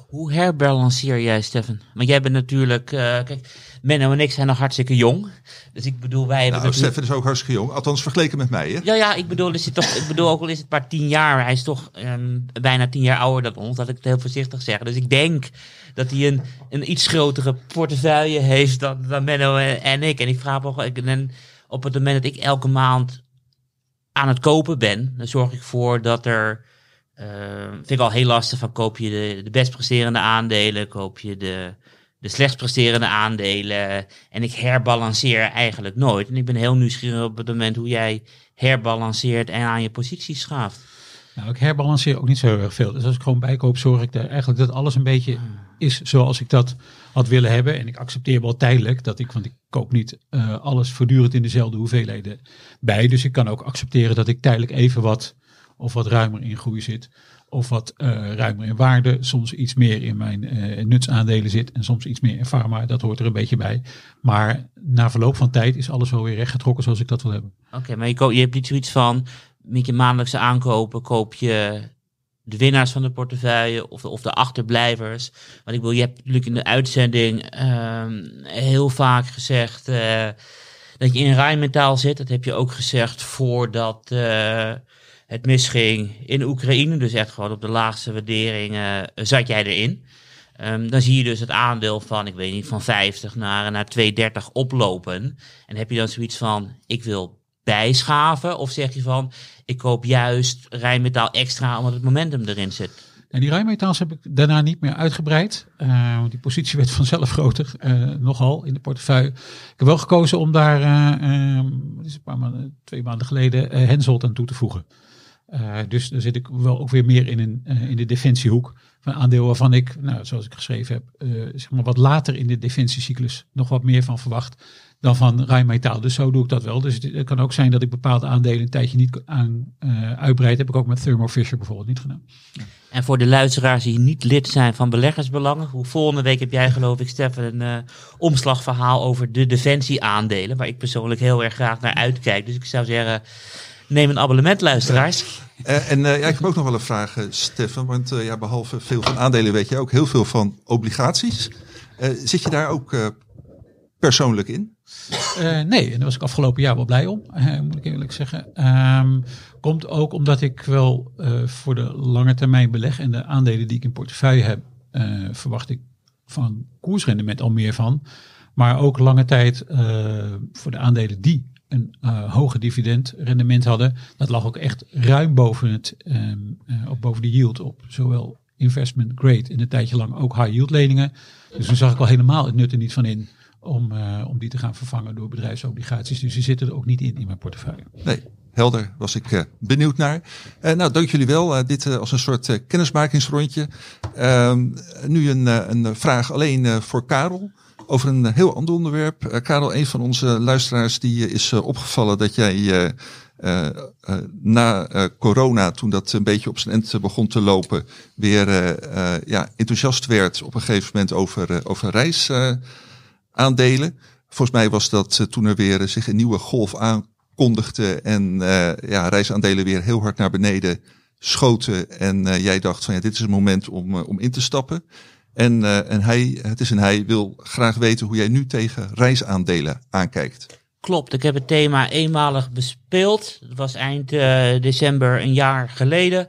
Hoe herbalanceer jij, Stefan? Want jij bent natuurlijk, uh, kijk, Menno en ik zijn nog hartstikke jong. Dus ik bedoel, wij hebben. Nou, Stefan is ook hartstikke jong, althans vergeleken met mij. Hè? Ja, ja, ik bedoel, is het toch, ik bedoel, ook al is het maar tien jaar, hij is toch um, bijna tien jaar ouder dan ons, dat ik het heel voorzichtig zeg. Dus ik denk dat hij een, een iets grotere portefeuille heeft dan, dan Menno en, en ik. En ik vraag me ook, en op het moment dat ik elke maand aan het kopen ben, dan zorg ik voor dat er. Uh, vind ik al heel lastig van koop je de, de best presterende aandelen, koop je de, de slechtst presterende aandelen. En ik herbalanceer eigenlijk nooit. En ik ben heel nieuwsgierig op het moment hoe jij herbalanceert en aan je posities schaaft. Nou, ik herbalanceer ook niet zo heel erg veel. Dus als ik gewoon bijkoop, zorg ik er eigenlijk dat alles een beetje is zoals ik dat had willen hebben. En ik accepteer wel tijdelijk dat ik, want ik koop niet uh, alles voortdurend in dezelfde hoeveelheden bij. Dus ik kan ook accepteren dat ik tijdelijk even wat of wat ruimer in groei zit. Of wat uh, ruimer in waarde. Soms iets meer in mijn uh, nutsaandelen zit. En soms iets meer in pharma. Dat hoort er een beetje bij. Maar na verloop van tijd is alles wel weer rechtgetrokken zoals ik dat wil hebben. Oké, maar je, je hebt niet zoiets van. Met je maandelijkse aankopen koop je de winnaars van de portefeuille of de, of de achterblijvers. Want ik wil, je hebt natuurlijk in de uitzending uh, heel vaak gezegd uh, dat je in rijmetaal zit. Dat heb je ook gezegd voordat het misging in Oekraïne. Dus echt gewoon op de laagste waarderingen zat jij erin. Um, dan zie je dus het aandeel van, ik weet niet, van 50 naar, naar 230 oplopen. En heb je dan zoiets van, ik wil bijschaven? Of zeg je van, ik koop juist rijmetaal extra omdat het momentum erin zit? En die rijmetaals heb ik daarna niet meer uitgebreid. Uh, die positie werd vanzelf groter, uh, nogal in de portefeuille. Ik heb wel gekozen om daar, uh, is een paar maanden, twee maanden geleden, Henselt aan toe te voegen. Uh, dus daar zit ik wel ook weer meer in, een, uh, in de defensiehoek van aandeel waarvan ik, nou, zoals ik geschreven heb, uh, zeg maar wat later in de defensiecyclus nog wat meer van verwacht. dan van Rijnmetaal. Dus zo doe ik dat wel. Dus het, kan ook zijn dat ik bepaalde aandelen een tijdje niet aan eh uitbreid. Heb ik ook met Thermo Fisher bijvoorbeeld niet gedaan. En voor de luisteraars die niet lid zijn van beleggersbelangen. Hoe volgende week heb jij geloof ik Stefan een eh, omslagverhaal over de defensieaandelen. Waar ik persoonlijk heel erg graag naar uitkijk. Dus ik zou zeggen, neem een abonnement luisteraars. Eh, en eh, ja, ik heb ook nog wel een vraag, eh, Stefan. Want eh, ja, behalve veel van aandelen weet je ook heel veel van obligaties. Eh, zit je daar ook eh, persoonlijk in? Eh, nee, en daar was ik afgelopen jaar wel blij om, eh, moet ik eerlijk zeggen. Ehm, komt ook omdat ik wel eh, voor de lange termijn beleg en de aandelen die ik in portefeuille heb, eh, verwacht ik van koersrendement al meer van. Maar ook lange tijd eh, voor de aandelen die een eh, hoge dividendrendement hadden, dat lag ook echt ruim boven het, ehm, eh, op boven de yield op. Zowel investment grade en een tijdje lang ook high yield leningen. Dus toen zag ik al helemaal het nut er niet van in om, eh, om die te gaan vervangen door bedrijfsobligaties. Dus die zitten er ook niet in in mijn portefeuille. Nee, helder. Was ik benieuwd naar. Nou, dank jullie wel. Dit als een soort kennismakingsrondje. Ehm, nu een, een vraag alleen voor Karel. Over een heel ander onderwerp. Eh, Karel, een van onze luisteraars, die eh, is eh, opgevallen dat jij na corona, toen dat een beetje op zijn end begon te lopen, weer ja, enthousiast werd op een gegeven moment over, over reisaandelen. Volgens mij was dat toen er weer zich een nieuwe golf aankondigde en ja, reisaandelen weer heel hard naar beneden schoten. En jij dacht van ja, dit is een moment om, om in te stappen. En, eh, en hij, het is een hij, wil graag weten hoe jij nu tegen reisaandelen aankijkt. Klopt, ik heb het thema eenmalig bespeeld. Dat was eind eh, december een jaar geleden.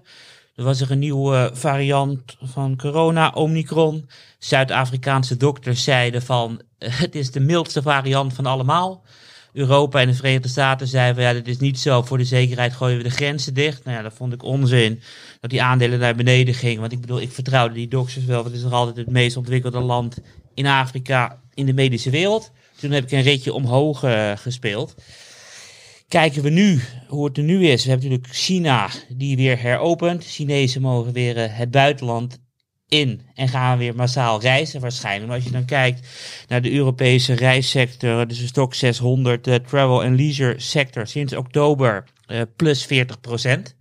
Er was er een nieuwe variant van corona, Omicron. Zuid-Afrikaanse dokters zeiden van eh, het is de mildste variant van allemaal. Europa en de Verenigde Staten zeiden ja, dit is niet zo. Voor de zekerheid gooien we de grenzen dicht. Nou ja, dat vond ik onzin. Dat die aandelen naar beneden gingen. Want ik bedoel, ik vertrouwde die dokters wel. Want het is nog altijd het meest ontwikkelde land in Afrika in de medische wereld. Toen heb ik een ritje omhoog eh, gespeeld. Kijken we nu hoe het er nu is. We hebben natuurlijk China die weer heropent. Chinezen mogen weer eh, het buitenland in en gaan weer massaal reizen waarschijnlijk. Als je dan kijkt naar de Europese reissector, dus de stok 600, de travel en leisure sector sinds oktober eh, plus 40%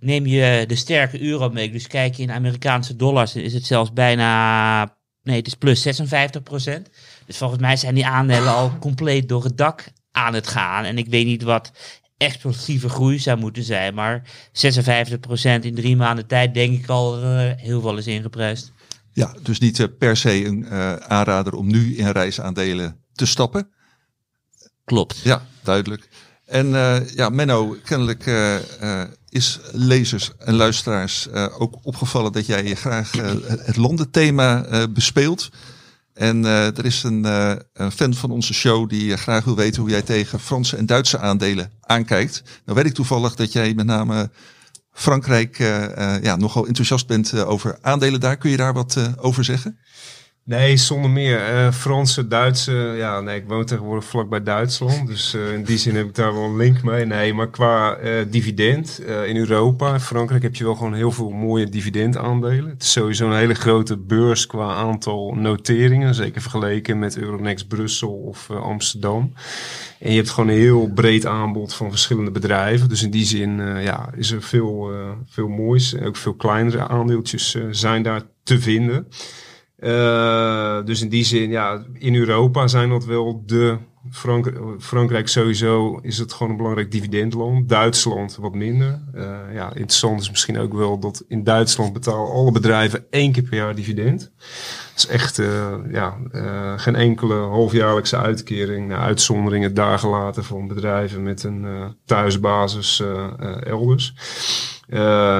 Neem je de sterke euro mee, dus kijk je in Amerikaanse dollars, is het zelfs bijna, nee het is plus 56% Dus volgens mij zijn die aandelen al compleet door het dak aan het gaan. En ik weet niet wat explosieve groei zou moeten zijn. Maar 56% in drie maanden tijd denk ik al heel veel is ingeprijsd. Ja, dus niet eh, per se een eh, aanrader om nu in reisaandelen te stappen. Klopt. Ja, duidelijk. En eh, ja, Menno, kennelijk is lezers en luisteraars ook opgevallen dat jij graag het landenthema bespeelt. En eh, er is een, eh, een fan van onze show die eh, graag wil weten hoe jij tegen Franse en Duitse aandelen aankijkt. Nou weet ik toevallig dat jij met name Frankrijk ja, nogal enthousiast bent over aandelen daar. Kun je daar wat over zeggen? Nee, zonder meer. Eh, Franse, Duitse, ja, nee, ik woon tegenwoordig vlakbij Duitsland. Dus eh, in die zin heb ik daar wel een link mee. Nee, maar qua eh, dividend in Europa, Frankrijk heb je wel gewoon heel veel mooie dividendaandelen. Het is sowieso een hele grote beurs qua aantal noteringen. Zeker vergeleken met Euronext Brussel of Amsterdam. En je hebt gewoon een heel breed aanbod van verschillende bedrijven. Dus in die zin ja, is er veel, veel moois. Ook veel kleinere aandeeltjes zijn daar te vinden. Eh, dus in die zin, ja, in Europa zijn dat wel de. Frank Frankrijk sowieso is het gewoon een belangrijk dividendland. Duitsland wat minder. Eh, ja, interessant is misschien ook wel dat in Duitsland betalen alle bedrijven één keer per jaar dividend. Dat is echt eh, ja, geen enkele halfjaarlijkse uitkering. Uitzonderingen daar gelaten van bedrijven met een thuisbasis elders.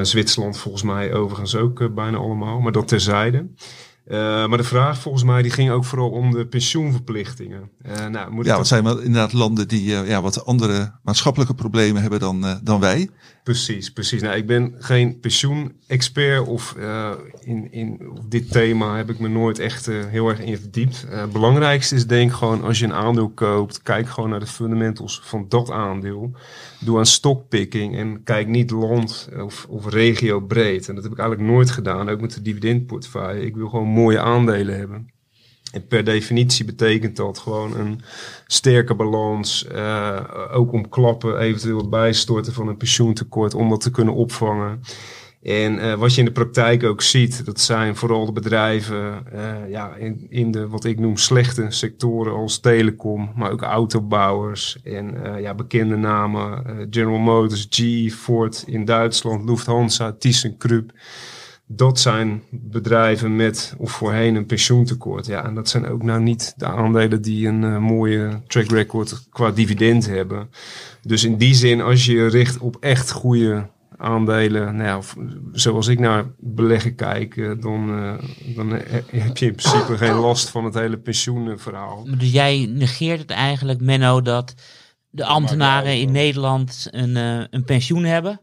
Zwitserland volgens mij overigens ook bijna allemaal, maar dat terzijde. Eh, maar de vraag volgens mij die ging ook vooral om de pensioenverplichtingen. Eh, nou, moet Ja, dat- zijn wel inderdaad landen die eh, ja, wat andere maatschappelijke problemen hebben dan, dan wij. Precies, precies. Nou, ik ben geen pensioenexpert of in, in op dit thema heb ik me nooit echt heel erg in verdiept. Het belangrijkste is denk ik gewoon als je een aandeel koopt, kijk gewoon naar de fundamentals van dat aandeel. Doe aan stockpicking en kijk niet land of, of regio breed. En dat heb ik eigenlijk nooit gedaan, ook met de dividendportefeuille. Ik wil gewoon mooie aandelen hebben. En per definitie betekent dat gewoon een sterke balans. eh, ook om klappen, eventueel bijstorten van een pensioentekort, om dat te kunnen opvangen. En eh, wat je in de praktijk ook ziet, dat zijn vooral de bedrijven eh, ja, in, in de wat ik noem slechte sectoren als telecom, maar ook autobouwers en eh, ja, bekende namen. General Motors, G, Ford in Duitsland, Lufthansa, ThyssenKrupp. Dat zijn bedrijven met of voorheen een pensioentekort. Ja, en dat zijn ook nou niet de aandelen die een mooie track record qua dividend hebben. Dus in die zin, als je je richt op echt goede aandelen, nou ja, of, zoals ik naar beleggen kijk, eh, dan, eh, dan he- heb je in principe geen last van het hele pensioenverhaal. Dus jij negeert het eigenlijk, Menno, dat de ambtenaren in Nederland een, eh, een pensioen hebben.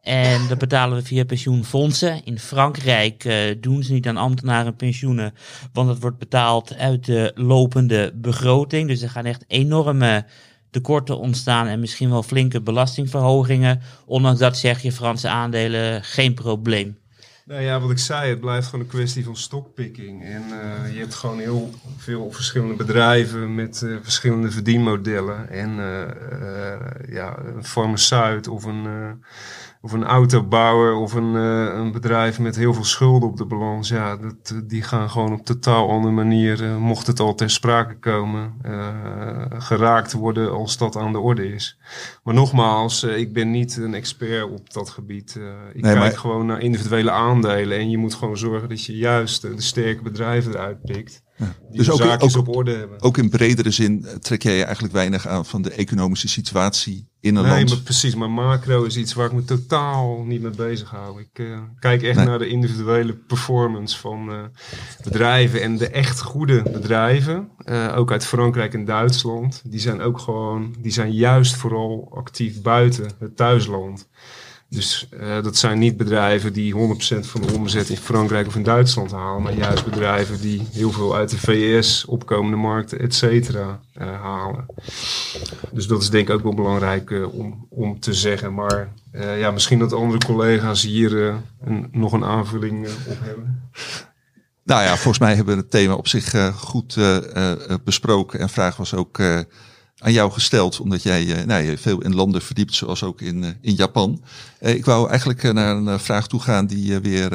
En dat betalen we via pensioenfondsen. In Frankrijk eh, doen ze niet aan ambtenaren pensioenen, want het wordt betaald uit de lopende begroting. Dus er gaan echt enorme tekorten ontstaan en misschien wel flinke belastingverhogingen. Ondanks dat zeg je Franse aandelen geen probleem. Nou ja, wat ik zei, het blijft gewoon een kwestie van stockpicking. En eh, je hebt gewoon heel veel verschillende bedrijven met eh, verschillende verdienmodellen. En eh, ja, een farmaceut of een, eh, of een autobouwer of een, eh, een bedrijf met heel veel schulden op de balans. Ja, dat, eh, die gaan gewoon op totaal andere manier, mocht het al ter sprake komen, geraakt worden als dat aan de orde is. Maar nogmaals, ik ben niet een expert op dat gebied. Ik Nee, kijk maar- gewoon naar individuele aandelen. En je moet gewoon zorgen dat je juist de sterke bedrijven eruit pikt. Die Dus ook- zaakjes ook- op orde hebben. Ook in bredere zin eh, trek jij je eigenlijk weinig aan van de economische situatie in een Nee, land. maar precies. Maar macro is iets waar ik me totaal niet mee bezig hou. Ik eh, kijk echt Nee. naar de individuele performance van eh, bedrijven. En de echt goede bedrijven, ook uit Frankrijk en Duitsland, die zijn ook gewoon, die zijn juist vooral actief buiten het thuisland. Dus eh, dat zijn niet bedrijven die 100% van de omzet in Frankrijk of in Duitsland halen, maar juist bedrijven die heel veel uit de VS, opkomende markten, et cetera, eh, halen. Dus dat is denk ik ook wel belangrijk eh, om, om te zeggen. Maar ja, misschien dat andere collega's hier een, nog een aanvulling op hebben. Nou ja, volgens mij hebben we het thema op zich goed besproken. En vraag was ook aan jou gesteld, omdat jij eh, nou, je veel in landen verdiept, zoals ook in, eh, in Japan. Eh, ik wou eigenlijk naar een vraag toe gaan die, weer,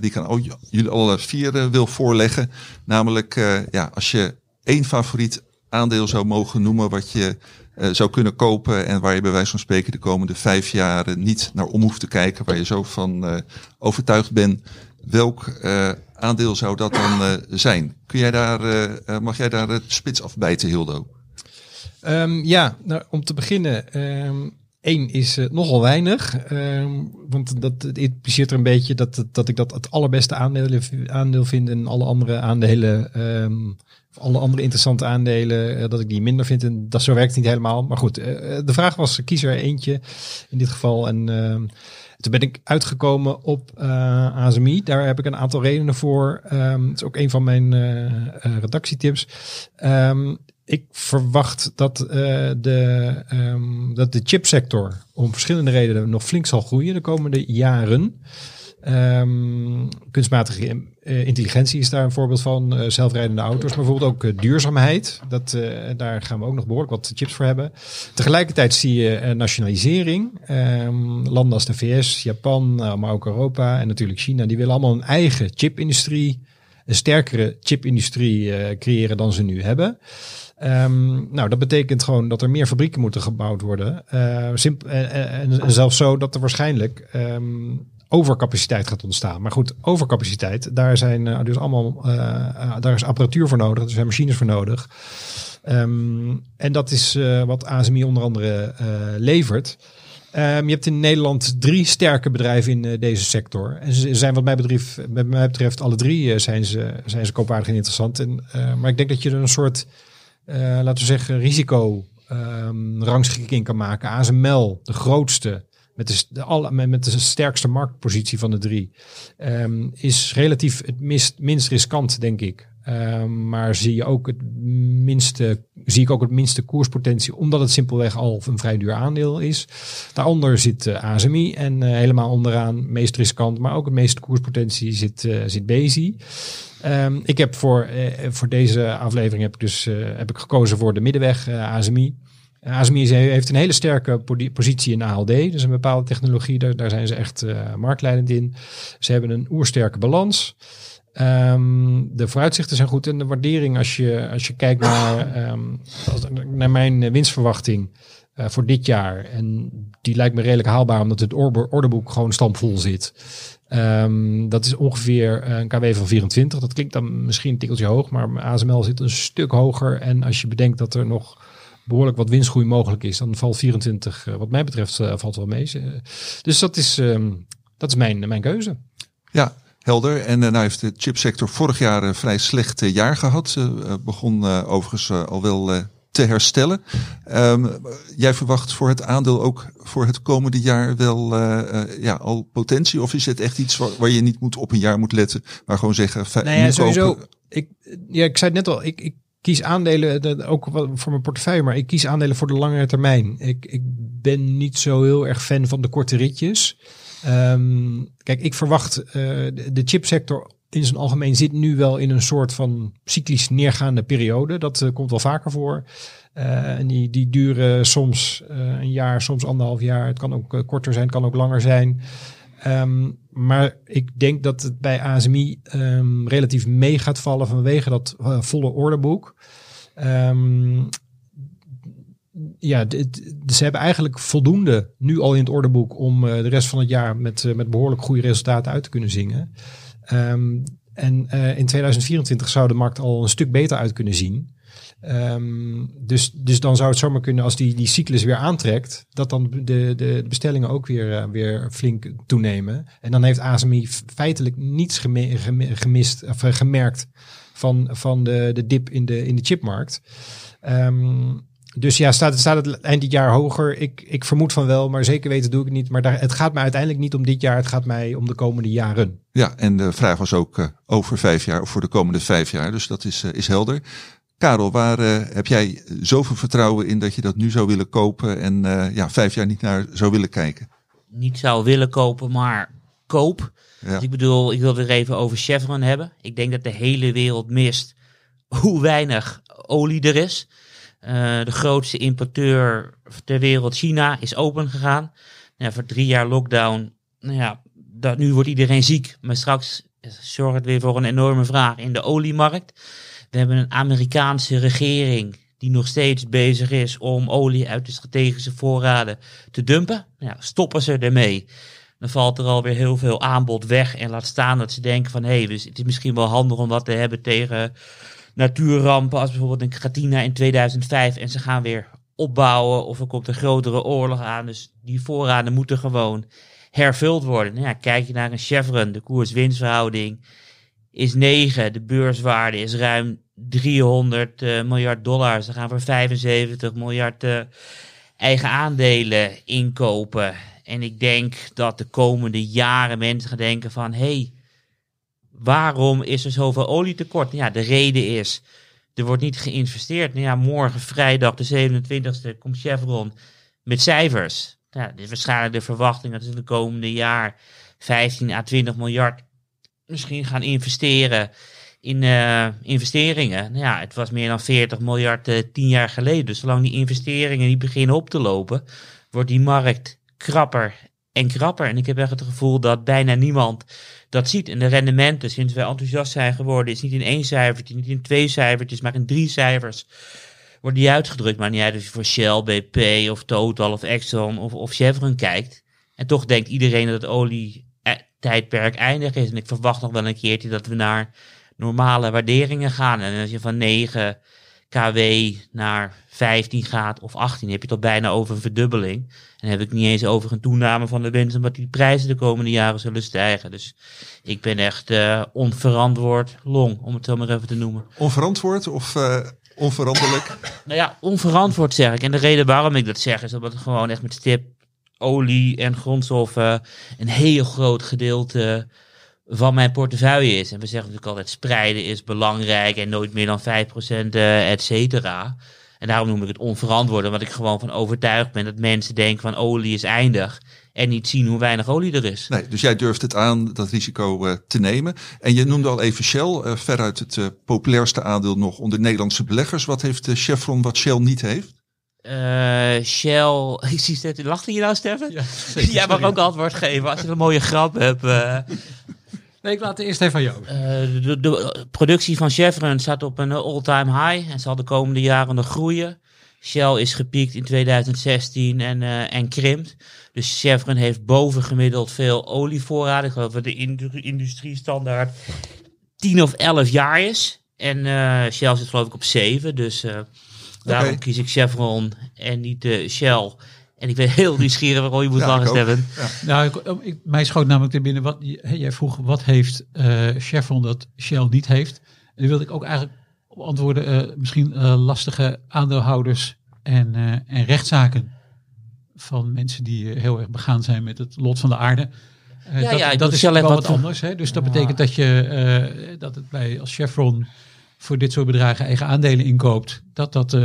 die ik aan jullie alle vier wil voorleggen. Namelijk, ja, als je één favoriet aandeel zou mogen noemen wat je zou kunnen kopen en waar je bij wijze van spreken de komende vijf jaar niet naar om hoeft te kijken, waar je zo van overtuigd bent, welk aandeel zou dat dan zijn? Kun jij daar, mag jij daar het spits afbijten, Hildo? Ehm, ja, nou, om te beginnen. ehm één is eh, nogal weinig. ehm, want dat het impliceert er een beetje dat, dat ik dat het allerbeste aandeel, aandeel vind. En alle andere aandelen, ehm, of alle andere interessante aandelen, eh, dat ik die minder vind. En dat zo werkt niet helemaal. Maar goed, eh, de vraag was, kies er eentje in dit geval. En toen ben ik uitgekomen op ASMI. Daar heb ik een aantal redenen voor. Ehm, het is ook een van mijn redactietips. Ik verwacht dat, eh, de, ehm, dat de chipsector om verschillende redenen nog flink zal groeien de komende jaren. Ehm, kunstmatige eh, intelligentie is daar een voorbeeld van. eh, zelfrijdende auto's, maar bijvoorbeeld ook duurzaamheid. Dat, daar gaan we ook nog behoorlijk wat chips voor hebben. Tegelijkertijd zie je nationalisering. Ehm, landen als de VS, Japan, maar ook Europa en natuurlijk China, die willen allemaal een eigen chipindustrie, een sterkere chipindustrie creëren dan ze nu hebben. Ehm, nou, dat betekent gewoon dat er meer fabrieken moeten gebouwd worden. Eh, eh, eh, en, zelfs zo dat er waarschijnlijk ehm, overcapaciteit gaat ontstaan. Maar goed, overcapaciteit, daar zijn dus allemaal, daar is apparatuur voor nodig, er zijn machines voor nodig. Ehm, en dat is wat ASMI onder andere levert. Je hebt in Nederland drie sterke bedrijven in deze sector. En ze zijn wat mij betreft, wat mij betreft alle drie zijn, ze, zijn ze koopwaardig en interessant. En, maar ik denk dat je er een soort, laten we zeggen, risico ehm, rangschikking kan maken. ASML, de grootste, met de, de, met de sterkste marktpositie van de drie, ehm, is relatief het minst, riskant, denk ik. Ehm, maar zie je ook het minste, zie ik ook het minste koerspotentie, omdat het simpelweg al een vrij duur aandeel is. Daaronder zit eh, ASMI en eh, helemaal onderaan, meest riskant, maar ook het meeste koerspotentie zit, eh zit Bezi. Ehm, ik heb voor, eh, voor deze aflevering heb ik dus eh, heb ik gekozen voor de middenweg eh, ASMI. Uh, ASMI heeft een hele sterke positie in ALD, dus een bepaalde technologie, daar, daar zijn ze echt marktleidend in. Ze hebben een oersterke balans. Ehm, de vooruitzichten zijn goed en de waardering als je, als je kijkt naar, ehm, naar mijn winstverwachting voor dit jaar. En die lijkt me redelijk haalbaar omdat het orde- orderboek gewoon stampvol zit. Ehm, dat is ongeveer eh, een KW van 24. Dat klinkt dan misschien een tikkeltje hoog, maar ASML zit een stuk hoger. En als je bedenkt dat er nog behoorlijk wat winstgroei mogelijk is, dan valt 24, eh, wat mij betreft, eh, valt wel mee. Dus dat is, ehm, dat is mijn, mijn keuze. Ja, helder. En eh, nou heeft de chipsector vorig jaar een vrij slecht jaar gehad. Ze begon overigens al wel te herstellen. Ehm, jij verwacht voor het aandeel ook voor het komende jaar wel eh, eh, ja, al potentie? Of is het echt iets waar, waar je niet moet op een jaar moet letten, maar gewoon zeggen, Nou ja, sowieso. Ik, ja, ik zei het net al, ik, ik kies aandelen, dat ook voor mijn portefeuille, maar ik kies aandelen voor de langere termijn. Ik, ik ben niet zo heel erg fan van de korte ritjes. Ehm, kijk, ik verwacht eh, de, de chipsector in zijn algemeen zit nu wel in een soort van cyclisch neergaande periode. Dat eh, komt wel vaker voor. Eh, en die, die duren soms eh, een jaar, soms anderhalf jaar. Het kan ook korter zijn, kan ook langer zijn. Ehm, maar ik denk dat het bij ASMI ehm, relatief mee gaat vallen vanwege dat volle orderboek. Ehm, ja, ze hebben eigenlijk voldoende nu al in het orderboek om de rest van het jaar met, met behoorlijk goede resultaten uit te kunnen zingen. Ehm, en eh, in 2024 zou de markt al een stuk beter uit kunnen zien. Ehm, dus, dus dan zou het zomaar kunnen als die, die cyclus weer aantrekt, dat dan de, de, bestellingen ook weer, eh, weer flink toenemen. En dan heeft ASMI feitelijk niets gemist, of eh, gemerkt van, van de, de dip in de, in de chipmarkt. Ehm, dus ja, staat, staat het eind dit jaar hoger? Ik, ik vermoed van wel, maar zeker weten doe ik het niet. Maar daar, het gaat mij uiteindelijk niet om dit jaar, het gaat mij om de komende jaren. Ja, en de vraag was ook eh, over vijf jaar of voor de komende vijf jaar. Dus dat is, eh, is helder. Karel, waar eh, heb jij zoveel vertrouwen in dat je dat nu zou willen kopen en eh, ja, vijf jaar niet naar zou willen kijken? Niet zou willen kopen, maar koop. Ja. Dus ik bedoel, ik wil weer even over Chevron hebben. Ik denk dat de hele wereld mist hoe weinig olie er is. Eh, de grootste importeur ter wereld, China, is open gegaan. Ja, voor drie jaar lockdown. Nou ja, dat, nu wordt iedereen ziek. Maar straks zorgt het weer voor een enorme vraag in de oliemarkt. We hebben een Amerikaanse regering die nog steeds bezig is om olie uit de strategische voorraden te dumpen. Ja, stoppen ze ermee. Dan valt er alweer heel veel aanbod weg. En laat staan dat ze denken van hé, hey, dus het is misschien wel handig om wat te hebben tegen natuurrampen. Als bijvoorbeeld een Katrina in 2005 en ze gaan weer opbouwen. Of er komt een grotere oorlog aan. Dus die voorraden moeten gewoon hervuld worden. Nou ja, kijk je naar een Chevron, de koers-winstverhouding is 9. De beurswaarde is ruim 300 eh, miljard dollar. Ze gaan voor 75 miljard eh, eigen aandelen inkopen. En ik denk dat de komende jaren mensen gaan denken van... hey, waarom is er zoveel olietekort? Nou Ja, de reden is, er wordt niet geïnvesteerd. Nou ja, morgen vrijdag de 27e komt Chevron met cijfers. Ja, dit is waarschijnlijk de verwachting dat ze de komende jaar 15 à 20 miljard misschien gaan investeren in eh, investeringen. Nou ja, het was meer dan 40 miljard eh, tien jaar geleden. Dus zolang die investeringen niet beginnen op te lopen, wordt die markt krapper en krapper. En ik heb echt het gevoel dat bijna niemand dat ziet. En de rendementen, sinds wij enthousiast zijn geworden, is niet in één cijfertje, niet in twee cijfertjes, maar in drie cijfers. Wordt die uitgedrukt, maar niet of je voor Shell, BP of Total of Exxon of, of Chevron kijkt. En toch denkt iedereen dat het olie eh, tijdperk eindig is. En ik verwacht nog wel een keertje dat we naar normale waarderingen gaan. En als je van 9 kW naar 15 gaat of 18, heb je toch bijna over een verdubbeling. En heb ik niet eens over een toename van de winst, omdat die prijzen de komende jaren zullen stijgen. Dus ik ben echt eh, onverantwoord long, om het zo maar even te noemen. Onverantwoord of eh, onveranderlijk? Nou ja, onverantwoord zeg ik. En de reden waarom ik dat zeg is omdat het gewoon echt met stip olie en grondstoffen een heel groot gedeelte van mijn portefeuille is. En we zeggen natuurlijk altijd spreiden is belangrijk en nooit meer dan 5% eh, et cetera. En daarom noem ik het onverantwoord, omdat ik gewoon van overtuigd ben dat mensen denken van olie is eindig. en niet zien hoe weinig olie er is. Nee, dus jij durft het aan dat risico eh, te nemen. En je noemde al even Shell, uh, veruit het uh, populairste aandeel nog onder Nederlandse beleggers. Wat heeft Chevron wat Shell niet heeft? Shell, ik zie het, lachte je nou Steffen? Ja, Jij mag ook antwoord geven als je een mooie grap hebt. Nee, ik laat het eerst even van jou. De, de, productie van Chevron staat op een all-time high en zal de komende jaren nog groeien. Shell is gepiekt in 2016 en, uh, en krimpt. Dus Chevron heeft bovengemiddeld veel olievoorraden. Ik geloof dat de industriestandaard 10 of 11 jaar is. En uh, Shell zit geloof ik op 7. Dus uh, daarom okay. kies ik Chevron en niet uh, Shell. En ik ben heel nieuwsgierig waarom je moet ja, lachen, Steven. Ja. Nou, ik, ik, mij schoot namelijk te binnen. Wat, jij vroeg, wat heeft Chevron dat Shell niet heeft? En die wilde ik ook eigenlijk antwoorden. Uh, misschien uh, lastige aandeelhouders en, uh, en rechtszaken van mensen die heel erg begaan zijn met het lot van de aarde. ja, dat, ja, dat is wel wat, wat anders. Hè? Dus dat betekent dat je dat het bij als Chevron voor dit soort bedragen eigen aandelen inkoopt, dat dat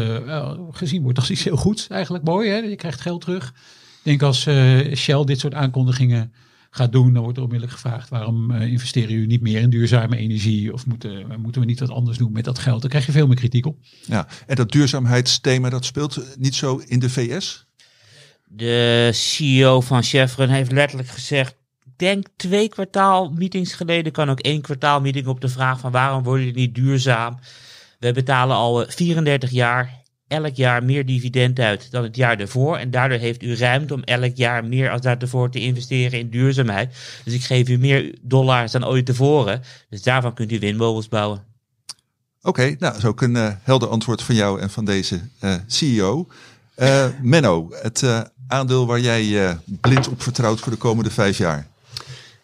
gezien wordt als iets heel goeds. Eigenlijk mooi, hè? je krijgt geld terug. Ik denk als Shell dit soort aankondigingen gaat doen, dan wordt er onmiddellijk gevraagd waarom uh, investeren jullie niet meer in duurzame energie of moeten, moeten we niet wat anders doen met dat geld? Dan krijg je veel meer kritiek op. Ja, en dat duurzaamheidsthema dat speelt niet zo in de VS? De CEO van Chevron heeft letterlijk gezegd, denk twee kwartaal meetings geleden, kan ook één kwartaal meeting op de vraag van waarom worden jullie niet duurzaam? We betalen al 34 jaar elk jaar meer dividend uit dan het jaar ervoor. En daardoor heeft u ruimte om elk jaar meer als daarvoor te investeren in duurzaamheid. Dus ik geef u meer dollars dan ooit tevoren. Dus daarvan kunt u windmolens bouwen. Oké, nou, dat is ook een helder antwoord van jou en van deze uh, CEO. Uh, Menno, het aandeel waar jij blind op vertrouwt voor de komende vijf jaar.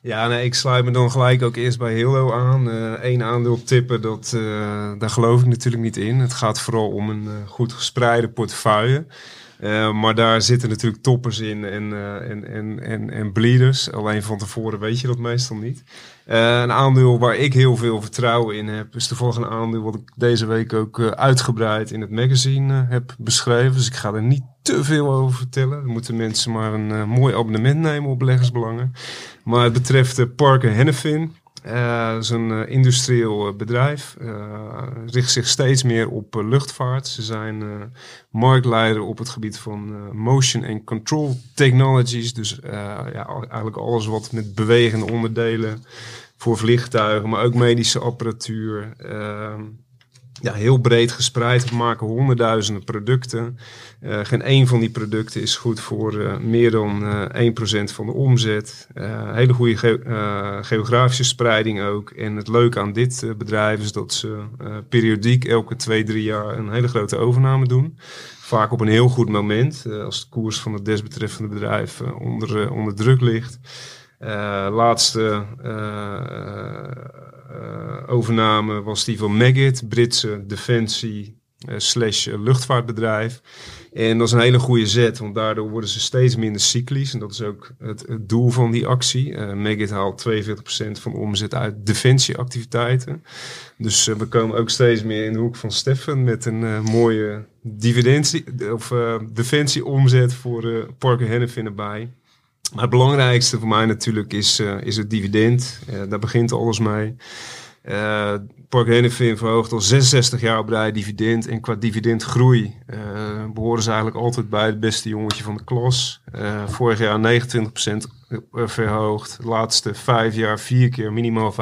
Ja, ik sluit me dan gelijk ook eerst bij Hillo aan. Eén uh, aandeel tippen, dat, uh, daar geloof ik natuurlijk niet in. Het gaat vooral om een uh, goed gespreide portefeuille. maar daar zitten natuurlijk toppers in en, en, en, en, en bleeders. Alleen van tevoren weet je dat meestal niet. Een aandeel waar ik heel veel vertrouwen in heb, is toevallig een aandeel wat ik deze week ook uitgebreid in het magazine heb beschreven. Dus ik ga er niet te veel over vertellen. Dan moeten mensen maar een mooi abonnement nemen op beleggersbelangen. Maar het betreft Parker Hennefin. Uh, dat is een uh, industrieel bedrijf. richt zich steeds meer op luchtvaart. Ze zijn marktleider op het gebied van motion and control technologies. Dus ja, eigenlijk alles wat met bewegende onderdelen voor vliegtuigen, maar ook medische apparatuur. Ehm, ja, heel breed gespreid. We maken honderdduizenden producten. Uh, geen één van die producten is goed voor uh, meer dan uh, 1% van de omzet. hele goede ge geografische spreiding ook. En het leuke aan dit bedrijf is dat ze periodiek elke twee, drie jaar een hele grote overname doen. Vaak op een heel goed moment, als de koers van het desbetreffende bedrijf onder, onder druk ligt. laatste overname was die van Meggitt, Britse defensie uh, slash luchtvaartbedrijf. En dat is een hele goede zet, want daardoor worden ze steeds minder cyclisch. En dat is ook het, doel van die actie. Uh, haalt 42% van de omzet uit defensieactiviteiten. Dus we komen ook steeds meer in de hoek van Steffen met een mooie dividentie, of defensieomzet voor Parker Hennepin erbij. Het belangrijkste voor mij natuurlijk is, uh, is het dividend. Uh, daar begint alles mee. Uh, Park Hennepin verhoogt al 66 jaar op rij dividend. En qua dividendgroei behoren ze eigenlijk altijd bij het beste jongetje van de klas. vorig jaar 29% verhoogd. De laatste vijf jaar vier keer minimaal 15%.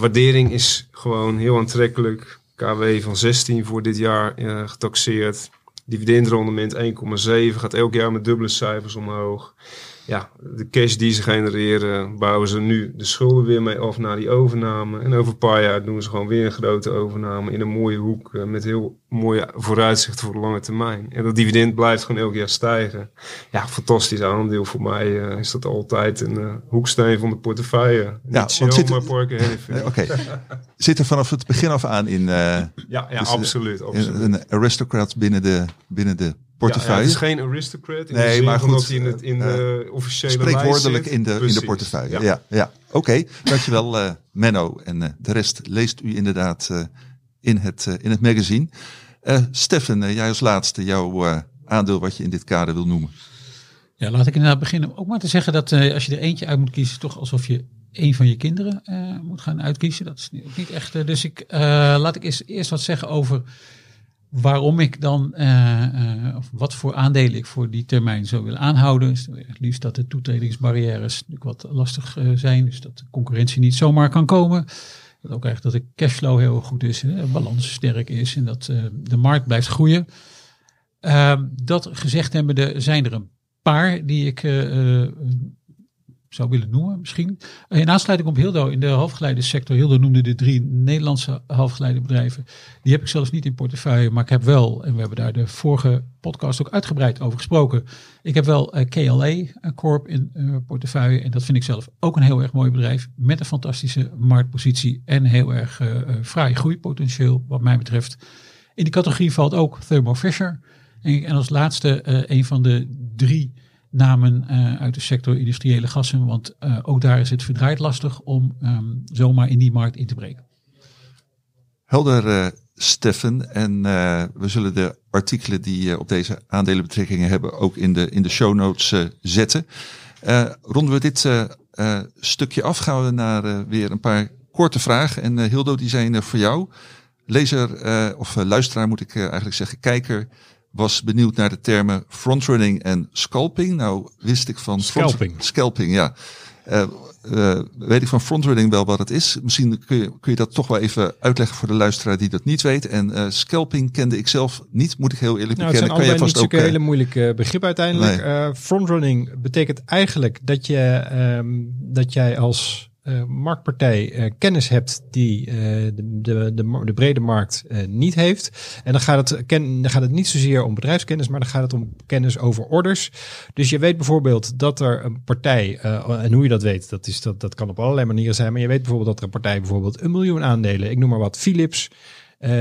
waardering is gewoon heel aantrekkelijk. KW van 16 voor dit jaar getaxeerd. Dividendrendement 1,7 gaat elk jaar met dubbele cijfers omhoog. Ja, de cash die ze genereren, bouwen ze nu de schulden weer mee af na die overname. En over een paar jaar doen ze gewoon weer een grote overname in een mooie hoek uh, met heel mooie vooruitzichten voor de lange termijn. En dat dividend blijft gewoon elk jaar stijgen. Ja, fantastisch aandeel voor mij uh, is dat altijd een uh, hoeksteen van de portefeuille. Ja, Niet Shell, zit, maar Parker Oké, okay. zit er vanaf het begin af aan in. ja, ja dus absoluut. absoluut. Een aristocrat binnen de, binnen de portefeuille. Ja, ja, het is geen aristocrat in nee, de zin maar goed, dat hij in, het, in de uh, officiële Spreekwoordelijk in de, in de portefeuille, ja. ja, ja. Oké, okay, dankjewel uh, Menno. En uh, de rest leest u inderdaad in, het, in het magazine. Steffen, jij als laatste jouw aandeel wat je in dit kader wil noemen. Ja, laat ik inderdaad beginnen. Ook maar te zeggen dat eh, als je er eentje uit moet kiezen, toch alsof je een van je kinderen eh, moet gaan uitkiezen. Dat is ook niet echt. eh, dus ik eh, laat ik eerst, eerst wat zeggen over waarom ik dan, eh, eh, of wat voor aandelen ik voor die termijn zou willen aanhouden. Het liefst dat de toetredingsbarrières natuurlijk wat lastig eh, zijn, dus dat de concurrentie niet zomaar kan komen. Dat ook echt dat de cashflow heel goed is, hè, balans sterk is en dat de markt blijft groeien. Ehm, dat gezegd hebbende zijn er een paar die ik zou willen noemen misschien. Eh, In aansluiting op Hildo in de halfgeleidersector. Hildo noemde de drie Nederlandse halfgeleiderbedrijven. Die heb ik zelfs niet in portefeuille, maar ik heb wel, en we hebben daar de vorige podcast ook uitgebreid over gesproken. Ik heb wel eh, KLA Corp in eh, portefeuille en dat vind ik zelf ook een heel erg mooi bedrijf met een fantastische marktpositie en heel erg eh, fraai groeipotentieel wat mij betreft. In die categorie valt ook Thermo Fisher. En, en als laatste een van de drie namen eh, uit de sector industriële gassen. Want eh, ook daar is het verdraaid lastig om ehm, zomaar in die markt in te breken. Helder, eh Steffen. En we zullen de artikelen die op deze aandelenbetrekkingen hebben ook in de, in de show notes zetten. Ronden we dit stukje af, gaan we naar weer een paar korte vragen. En Hildo, die zijn voor jou. Lezer of luisteraar moet ik eigenlijk zeggen, kijker was benieuwd naar de termen frontrunning en scalping. Nou wist ik van... Scalping. scalping, ja. Eh, eh, weet ik van frontrunning wel wat het is. Misschien kun je, kun je dat toch wel even uitleggen voor de luisteraar die dat niet weet. En eh, scalping kende ik zelf niet, moet ik heel eerlijk Nou, het zijn bekennen. allebei niet zulke eh, hele moeilijke begrippen uiteindelijk. Nee. Frontrunning betekent eigenlijk dat, je, ehm, dat jij als eh, marktpartij eh, kennis hebt die eh, de, de, de, brede markt niet heeft. En dan gaat, het, ken, dan gaat het niet zozeer om bedrijfskennis, maar dan gaat het om kennis over orders. Dus je weet bijvoorbeeld dat er een partij, en hoe je dat weet, dat, is, dat, dat kan op allerlei manieren zijn. Maar je weet bijvoorbeeld dat er een partij bijvoorbeeld een miljoen aandelen, ik noem maar wat, Philips,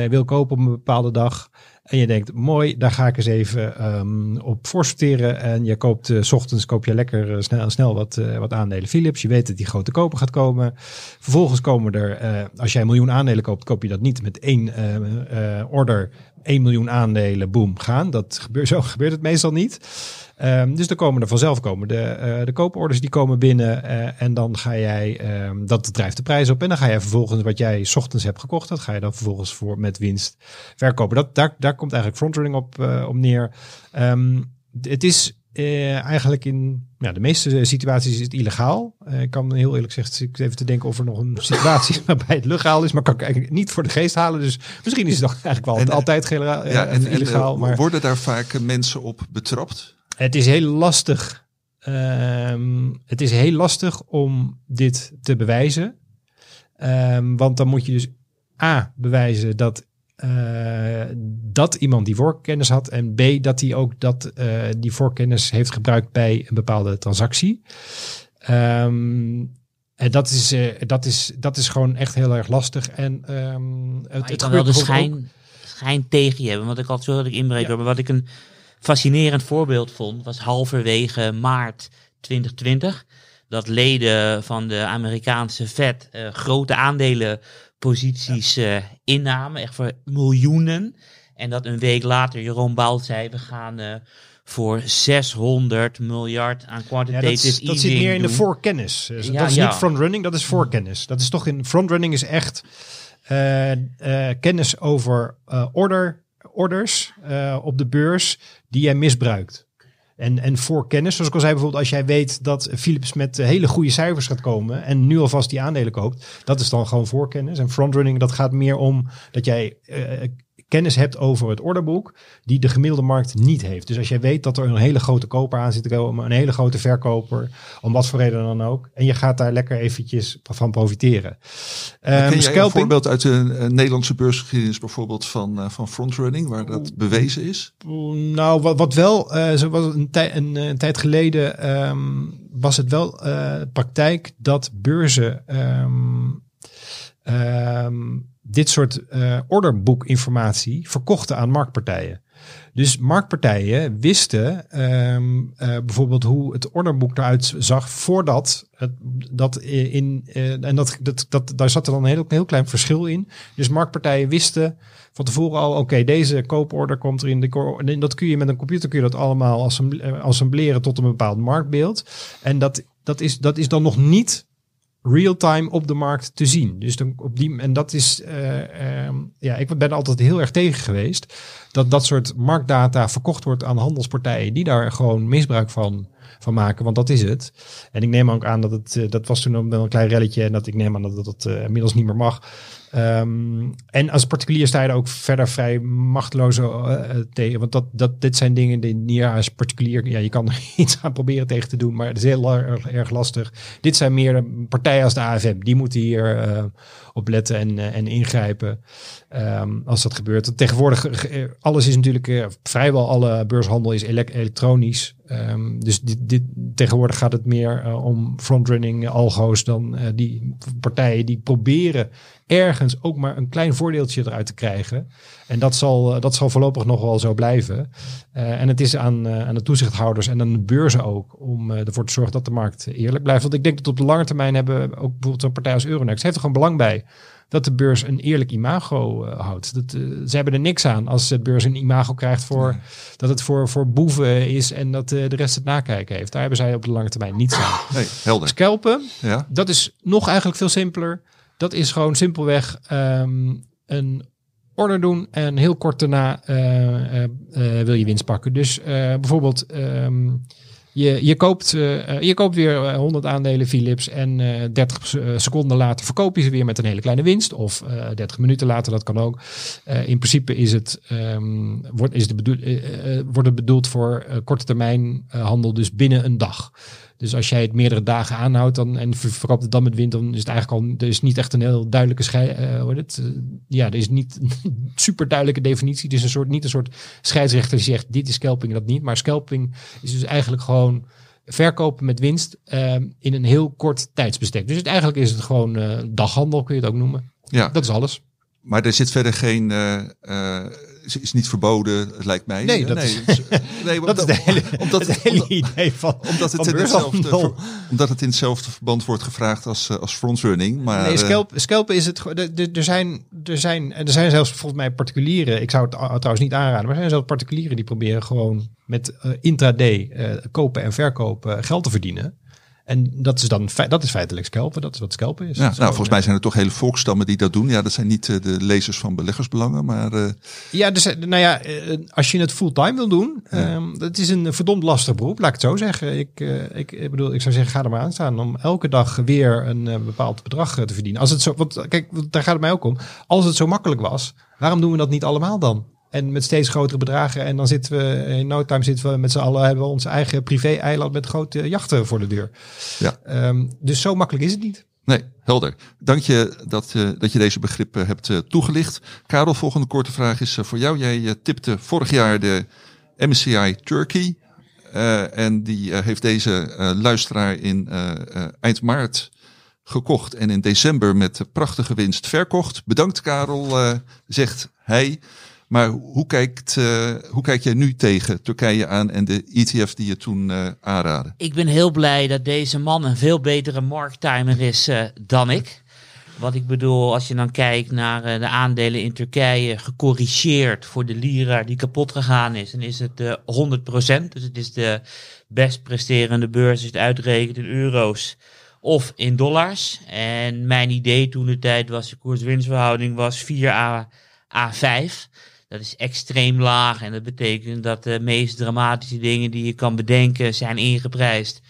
wil kopen op een bepaalde dag. En je denkt, mooi, daar ga ik eens even ehm, op voorsorteren. En je koopt, eh, s ochtends koop je lekker eh, snel, snel wat, eh, wat aandelen Philips. Je weet dat die grote koper gaat komen. Vervolgens komen er, als jij een miljoen aandelen koopt, koop je dat niet met één order. 1 miljoen aandelen, boom, gaan. Dat gebeurt, zo gebeurt het meestal niet. Ehm, dus dan komen er vanzelf komen de, eh, de kooporders die komen binnen. eh, en dan ga jij, ehm, dat drijft de prijs op. En dan ga je vervolgens wat jij 's ochtends hebt gekocht, dat ga je dan vervolgens voor met winst verkopen. Dat, daar, daar komt eigenlijk frontrunning op, eh, op neer. Ehm, het is eigenlijk in ja, de meeste situaties is het illegaal. Ik kan heel eerlijk zeggen, ik even te denken of er nog een situatie is waarbij het legaal is, maar kan ik eigenlijk niet voor de geest halen. Dus misschien is het toch eigenlijk wel En, altijd ja, en, en, illegaal. maar worden daar vaak mensen op betrapt? Het is heel lastig. Ehm, het is heel lastig om dit te bewijzen. Ehm, want dan moet je dus A bewijzen dat, eh, dat iemand die voorkennis had. En B dat hij ook dat, eh, die voorkennis heeft gebruikt bij een bepaalde transactie. Ehm, en dat is, eh, dat, is, dat is gewoon echt heel erg lastig. En het, het kan wel de schijn, schijn tegen je hebben. Want ik had zo dat ik inbreek. Ja. Maar wat ik een fascinerend voorbeeld vond, was halverwege maart 2020. Dat leden van de Amerikaanse Fed eh, grote aandelenposities eh, innamen. Echt voor miljoenen. En dat een week later Jeroen Bout zei, we gaan eh, voor 600 miljard aan Ja, quantitative dat, is- dat zit meer in de voorkennis. Dus Ja, dat is ja. niet frontrunning, dat is voorkennis. Dat is toch in frontrunning is echt kennis over order, orders eh, op de beurs die jij misbruikt. En, en voorkennis, zoals ik al zei, bijvoorbeeld als jij weet dat Philips met eh, hele goede cijfers gaat komen en nu alvast die aandelen koopt, dat is dan gewoon voorkennis. En frontrunning, dat gaat meer om dat jij eh, kennis hebt over het orderboek die de gemiddelde markt niet heeft. Dus als jij weet dat er een hele grote koper aan zit te komen, een hele grote verkoper, om wat voor reden dan ook, en je gaat daar lekker eventjes van profiteren. Ehm, Ken jij een voorbeeld uit de Nederlandse beursgeschiedenis bijvoorbeeld van, eh, van frontrunning, waar dat bewezen is? Nou, wat, wat wel, eh zo was een, tij, een, eh, een tijd geleden ehm, was het wel praktijk dat beurzen ehm, dit soort eh orderboekinformatie verkochten aan marktpartijen. Dus marktpartijen wisten ehm, eh, bijvoorbeeld hoe het orderboek eruit zag voordat het, dat in eh, en dat, dat, dat daar zat er dan een heel, heel klein verschil in. Dus marktpartijen wisten van tevoren al, oké, deze kooporder komt er in de en dat kun je met een computer kun je dat allemaal assemble- assembleren tot een bepaald marktbeeld. En dat, dat, is, dat is dan nog niet real-time op de markt te zien. Dus dan op die, en dat is, eh, ehm, ja, ik ben altijd heel erg tegen geweest dat dat soort marktdata verkocht wordt aan handelspartijen die daar gewoon misbruik van, van maken, want dat is het. En ik neem ook aan dat het, eh, dat was toen wel een klein relletje en dat ik neem aan dat dat eh, inmiddels niet meer mag. Ehm, en als particulier sta je er ook verder vrij machteloos eh, tegen. Want dat, dat, dit zijn dingen die niet als particulier... Ja, je kan er iets aan proberen tegen te doen, maar het is heel erg, erg lastig. Dit zijn meer partijen als de AFM. Die moeten hier eh, op letten en, eh, en ingrijpen ehm, als dat gebeurt. Tegenwoordig, eh, alles is natuurlijk... eh, vrijwel alle beurshandel is elek- elektronisch. Ehm, dus dit, dit, tegenwoordig gaat het meer eh, om frontrunning algo's dan eh, die partijen die proberen ergens ook maar een klein voordeeltje eruit te krijgen. En dat zal, eh, dat zal voorlopig nog wel zo blijven. Eh, en het is aan, eh, aan de toezichthouders en aan de beurzen ook om eh, ervoor te zorgen dat de markt eerlijk blijft. Want ik denk dat op de lange termijn hebben ook bijvoorbeeld een partij als Euronext heeft er gewoon belang bij dat de beurs een eerlijk imago eh, houdt. Dat, eh, ze hebben er niks aan als de beurs een imago krijgt voor dat het voor, voor boeven is en dat eh, de rest het nakijken heeft. Daar hebben zij op de lange termijn niets aan. Nee, helder. Scalpen, Ja, dat is nog eigenlijk veel simpeler. Dat is gewoon simpelweg ehm, een order doen en heel kort daarna wil je winst pakken. Dus bijvoorbeeld ehm, je, je, koopt, eh, eh, je koopt weer eh, 100 aandelen Philips en eh 30 se- eh, seconden later verkoop je ze weer met een hele kleine winst. Of eh 30 minuten later, dat kan ook. Eh, in principe is het, ehm, wordt, is de bedoel, eh, eh, wordt het bedoeld voor eh, korte termijn eh, handel, dus binnen een dag. Dus als jij het meerdere dagen aanhoudt dan, en ver- verkoopt het dan met wind, dan is het eigenlijk al er is niet echt een heel duidelijke schei, eh, hoe heet het? Eh, ja, er is niet een super duidelijke definitie. Het is een soort, niet een soort scheidsrechter die zegt dit is scalping en dat niet. Maar scalping is dus eigenlijk gewoon verkopen met winst ehm, in een heel kort tijdsbestek. Dus het, eigenlijk is het gewoon eh, daghandel, kun je het ook noemen. ja. Dat is alles. maar er zit verder geen... is, is niet verboden, het lijkt mij. Nee, dat nee, is- is- nee, Dat is de hele, omdat, het hele idee van, omdat het, van in hetzelfde, ver- omdat het in hetzelfde verband wordt gevraagd als, eh, als frontrunning. Maar, nee, eh, scalp, scalpen is het. Er zijn, er, zijn, er zijn zelfs volgens mij particulieren. Ik zou het trouwens niet aanraden, maar er zijn zelfs particulieren die proberen gewoon met eh, intraday kopen en verkopen geld te verdienen. En dat is dan dat is feitelijk scalpen. Dat is wat scalpen is. ja, nou, volgens mij zijn er toch hele volkstammen die dat doen. Ja, dat zijn niet eh, de lezers van beleggersbelangen, maar eh, Ja, dus, eh, nou ja, als je het fulltime wil doen, ehm, dat is een verdomd lastig beroep, laat ik het zo zeggen. Ik, ik, ik bedoel, ik zou zeggen, ga er maar aan staan om elke dag weer een bepaald bedrag te verdienen. Als het zo, want kijk, daar gaat het mij ook om. Als het zo makkelijk was, waarom doen we dat niet allemaal dan? En met steeds grotere bedragen. En dan zitten we in no time zitten we met z'n allen hebben we ons eigen privé-eiland met grote jachten voor de deur. Ja. Ehm, dus zo makkelijk is het niet. nee, helder. Dank je dat, eh, dat je deze begrippen hebt eh, toegelicht. Karel, volgende korte vraag is eh, voor jou. Jij eh, tipte vorig jaar de MSCI Turkey. Eh, en die eh, heeft deze eh, luisteraar in eh, eh, eind maart gekocht en in december met prachtige winst verkocht. Bedankt Karel, eh, zegt hij. Maar hoe kijkt, eh, hoe kijk jij nu tegen Turkije aan en de ETF die je toen eh aanraadde? Ik ben heel blij dat deze man een veel betere markttimer is eh, dan ik. Wat ik bedoel, als je dan kijkt naar de aandelen in Turkije, gecorrigeerd voor de lira die kapot gegaan is, dan is het eh 100%. Dus het is de best presterende beurs als je het uitrekent in euro's of in dollars. En mijn idee toen de tijd was, de koers-winstverhouding was 4 à, à 5. Dat is extreem laag en dat betekent dat de meest dramatische dingen die je kan bedenken zijn ingeprijsd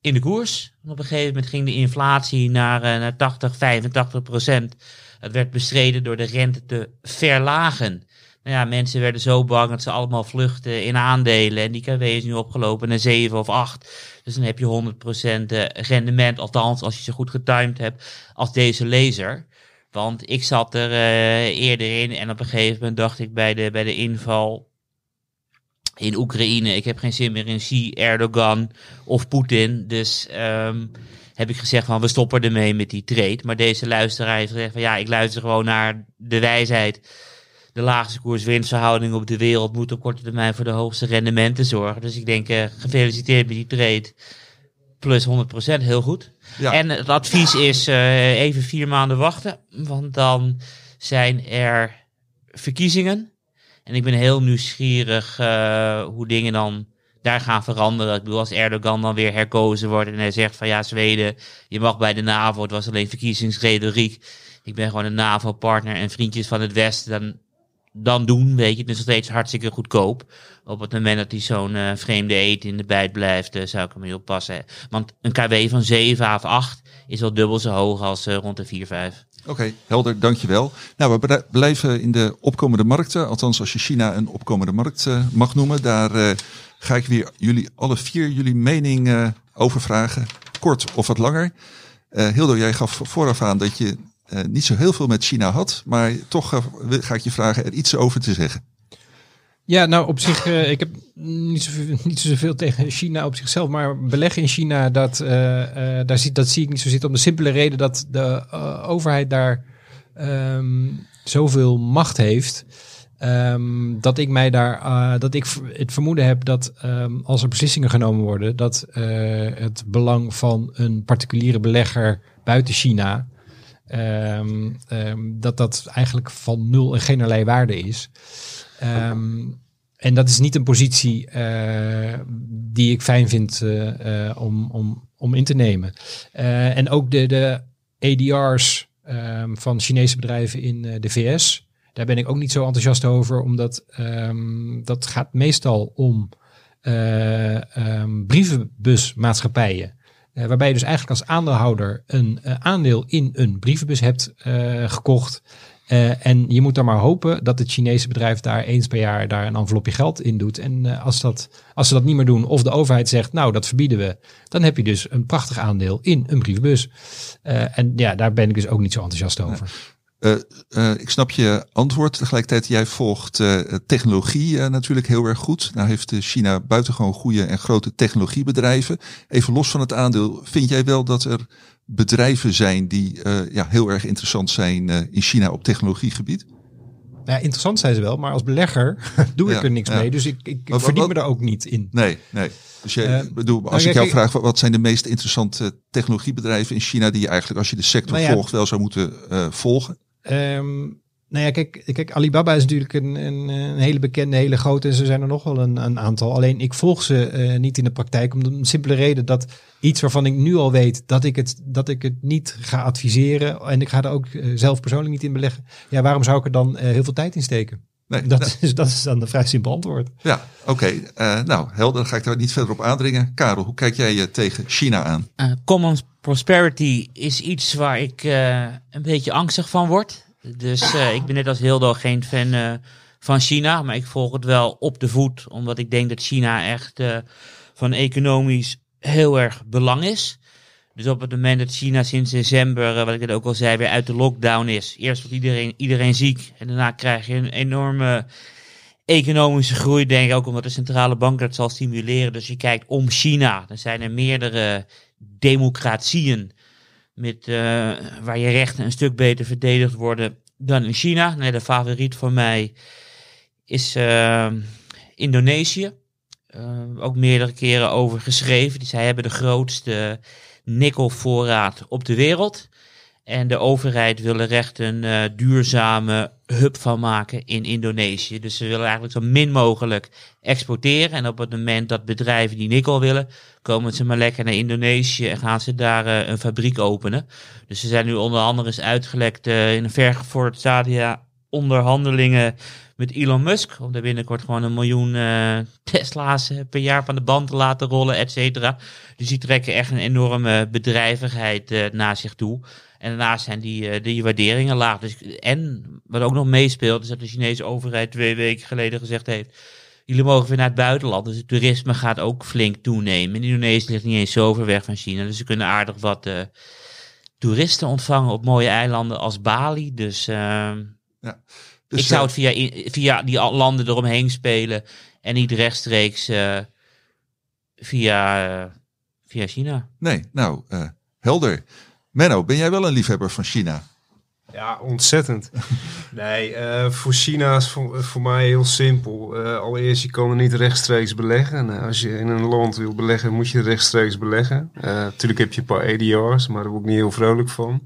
in de koers. Op een gegeven moment ging de inflatie naar, eh, naar 80, 85 procent. Het werd bestreden door de rente te verlagen. Nou ja, mensen werden zo bang dat ze allemaal vluchten in aandelen. En die KW is nu opgelopen naar 7 of 8. Dus dan heb je 100% eh, rendement. Althans, als je ze goed getimed hebt als deze laser. Want ik zat er eh, eerder in en op een gegeven moment dacht ik bij de, bij de inval in Oekraïne, ik heb geen zin meer in Xi, Erdogan of Poetin. Dus ehm, heb ik gezegd van we stoppen ermee met die trade. Maar deze luisteraar heeft gezegd van ja, ik luister gewoon naar de wijsheid de laagste koers-winstverhouding op de wereld moet op korte termijn voor de hoogste rendementen zorgen. Dus ik denk, eh, gefeliciteerd met die trade. Plus 100%, heel goed. Ja. En het advies is eh, even vier maanden wachten, want dan zijn er verkiezingen. En ik ben heel nieuwsgierig eh, hoe dingen dan daar gaan veranderen. Ik bedoel, als Erdogan dan weer herkozen wordt en hij zegt van ja, Zweden, je mag bij de NAVO, het was alleen verkiezingsretoriek. Ik ben gewoon een NAVO-partner en vriendjes van het Westen, dan, dan doen, weet je. Het is nog steeds hartstikke goedkoop. Op het moment dat hij zo'n eh, vreemde eet in de bijt blijft, eh, zou ik hem mee oppassen. Want een KW van 7 of 8 is wel dubbel zo hoog als eh, rond de 4, 5. Oké, helder, dankjewel. Nou, we blijven in de opkomende markten. Althans, als je China een opkomende markt mag noemen. Daar ga ik weer jullie, alle vier jullie mening over vragen. Kort of wat langer. Hildo, jij gaf vooraf aan dat je eh, niet zo heel veel met China had. Maar toch eh, ga ik je vragen er iets over te zeggen. Ja, nou op zich, eh, ik heb niet, zoveel, niet zoveel tegen China op zichzelf, maar beleggen in China, dat, daar zie, dat zie ik niet zo zitten om de simpele reden dat de overheid daar ehm, zoveel macht heeft. ehm, dat ik mij daar, dat ik het vermoeden heb dat ehm, als er beslissingen genomen worden, dat het belang van een particuliere belegger buiten China, ehm, ehm, dat dat eigenlijk van nul en geen allerlei waarde is. Ehm, en dat is niet een positie eh, die ik fijn vind eh, eh, om, om, om in te nemen. En ook de, de ADR's van Chinese bedrijven in de VS, daar ben ik ook niet zo enthousiast over, omdat dat gaat meestal om brievenbusmaatschappijen. Eh, waarbij je dus eigenlijk als aandeelhouder een eh, aandeel in een brievenbus hebt eh, gekocht. En je moet dan maar hopen dat het Chinese bedrijf daar eens per jaar daar een envelopje geld in doet. En als, dat, als ze dat niet meer doen, of de overheid zegt, nou dat verbieden we, dan heb je dus een prachtig aandeel in een brievenbus. En ja, daar ben ik dus ook niet zo enthousiast over. Eh, ik snap je antwoord. Tegelijkertijd, jij volgt eh, technologie natuurlijk heel erg goed. Nou heeft China buitengewoon goede en grote technologiebedrijven. Even los van het aandeel, vind jij wel dat er bedrijven zijn die ja, heel erg interessant zijn in China op technologiegebied? Ja, interessant zijn ze wel, maar als belegger doe ik Ja, er niks ja. mee. Dus ik, ik, verdien wat- me er ook niet in. Nee, nee. Dus jij, bedoel, nou, als ik jou vraag, wat- zijn de meest interessante technologiebedrijven in China die je eigenlijk, als je de sector Nou volgt, wel zou moeten volgen? Ehm, nou ja, kijk, kijk, Alibaba is natuurlijk een, een, een hele bekende, hele grote. En ze zijn er nog wel een, een aantal. Alleen ik volg ze eh, niet in de praktijk. Om de simpele reden dat iets waarvan ik nu al weet dat ik het, dat ik het niet ga adviseren. En ik ga er ook eh, zelf persoonlijk niet in beleggen. Ja, waarom zou ik er dan eh, heel veel tijd in steken? Nee, Dat, nou, is, dat is dan een vrij simpel antwoord. ja, oké. Eh, nou, helder. Dan ga ik daar niet verder op aandringen. Karel, hoe kijk jij je tegen China aan? Eh, common prosperity is iets waar ik eh, een beetje angstig van word. Dus eh, ik ben net als Hildo geen fan eh, van China, maar ik volg het wel op de voet, omdat ik denk dat China echt eh, van economisch heel erg belang is. Dus op het moment dat China sinds december, eh, wat ik het ook al zei, weer uit de lockdown is. Eerst wordt iedereen, iedereen ziek en daarna krijg je een enorme economische groei, denk ik ook omdat de centrale bank dat zal stimuleren. Dus je kijkt om China, dan zijn er meerdere democratieën met, eh, waar je rechten een stuk beter verdedigd worden dan in China. Nee, de favoriet van mij is eh, Indonesië. Eh, ook meerdere keren over geschreven. Die zij hebben de grootste nikkelvoorraad op de wereld. En de overheid wil er echt een eh, duurzame hub van maken in Indonesië. Dus ze willen eigenlijk zo min mogelijk exporteren. En op het moment dat bedrijven die nikkel willen, komen ze maar lekker naar Indonesië en gaan ze daar eh, een fabriek openen. Dus ze zijn nu onder andere eens uitgelekt eh, in een vergevorderd stadia onderhandelingen met Elon Musk. Om daar binnenkort gewoon een miljoen eh, Tesla's eh, per jaar van de band te laten rollen, et cetera. Dus die trekken echt een enorme bedrijvigheid eh, naar zich toe. En daarnaast zijn die, eh, die waarderingen laag. Dus, en wat ook nog meespeelt, is dat de Chinese overheid twee weken geleden gezegd heeft. Jullie mogen weer naar het buitenland. Dus het toerisme gaat ook flink toenemen. En Indonesië ligt niet eens zo ver weg van China. Dus ze kunnen aardig wat toeristen ontvangen op mooie eilanden als Bali. Dus, ehm, Dus, ik zou eh, het via, via die landen eromheen spelen. En niet rechtstreeks eh, via, eh, via China. Nee, nou, eh, helder. Menno, ben jij wel een liefhebber van China? Ja, ontzettend. Nee, eh, voor China is voor, voor mij heel simpel. Eh, allereerst, je kan er niet rechtstreeks beleggen. Nou, als je in een land wil beleggen, moet je rechtstreeks beleggen. Uh, natuurlijk heb je een paar ADR's, maar daar word ik niet heel vrolijk van.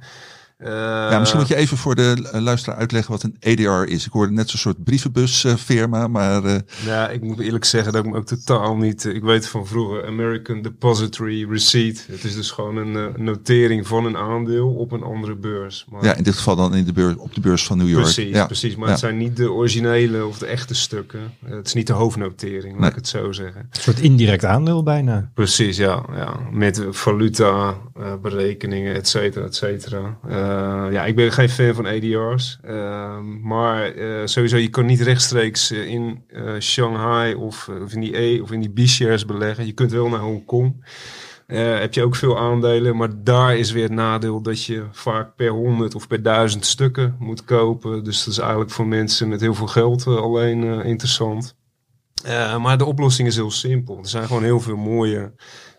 Uh, ja, misschien moet je even voor de luisteraar uitleggen wat een ADR is. Ik hoorde net zo'n soort brievenbusfirma, maar... Uh... Ja, ik moet eerlijk zeggen dat ik me ook totaal niet... ik weet van vroeger American Depository Receipt. Het is dus gewoon een notering van een aandeel op een andere beurs. Maar... Ja, in dit geval dan in de beurs, op de beurs van New York. Precies, ja. precies. Maar ja. het zijn niet de originele of de echte stukken. het is niet de hoofdnotering, laat Nee. ik het zo zeggen. Een soort indirect aandeel bijna. Precies, ja. ja. Met valuta, eh, berekeningen, et cetera, et cetera. Eh, ja, ik ben geen fan van ADR's. eh, maar eh, sowieso, je kan niet rechtstreeks eh, in Shanghai of, of in die E of in die B-shares beleggen. Je kunt wel naar Hongkong. Eh heb je ook veel aandelen, maar daar is weer het nadeel dat je vaak per honderd of per duizend stukken moet kopen. Dus dat is eigenlijk voor mensen met heel veel geld alleen interessant. Maar de oplossing is heel simpel. Er zijn gewoon heel veel mooie,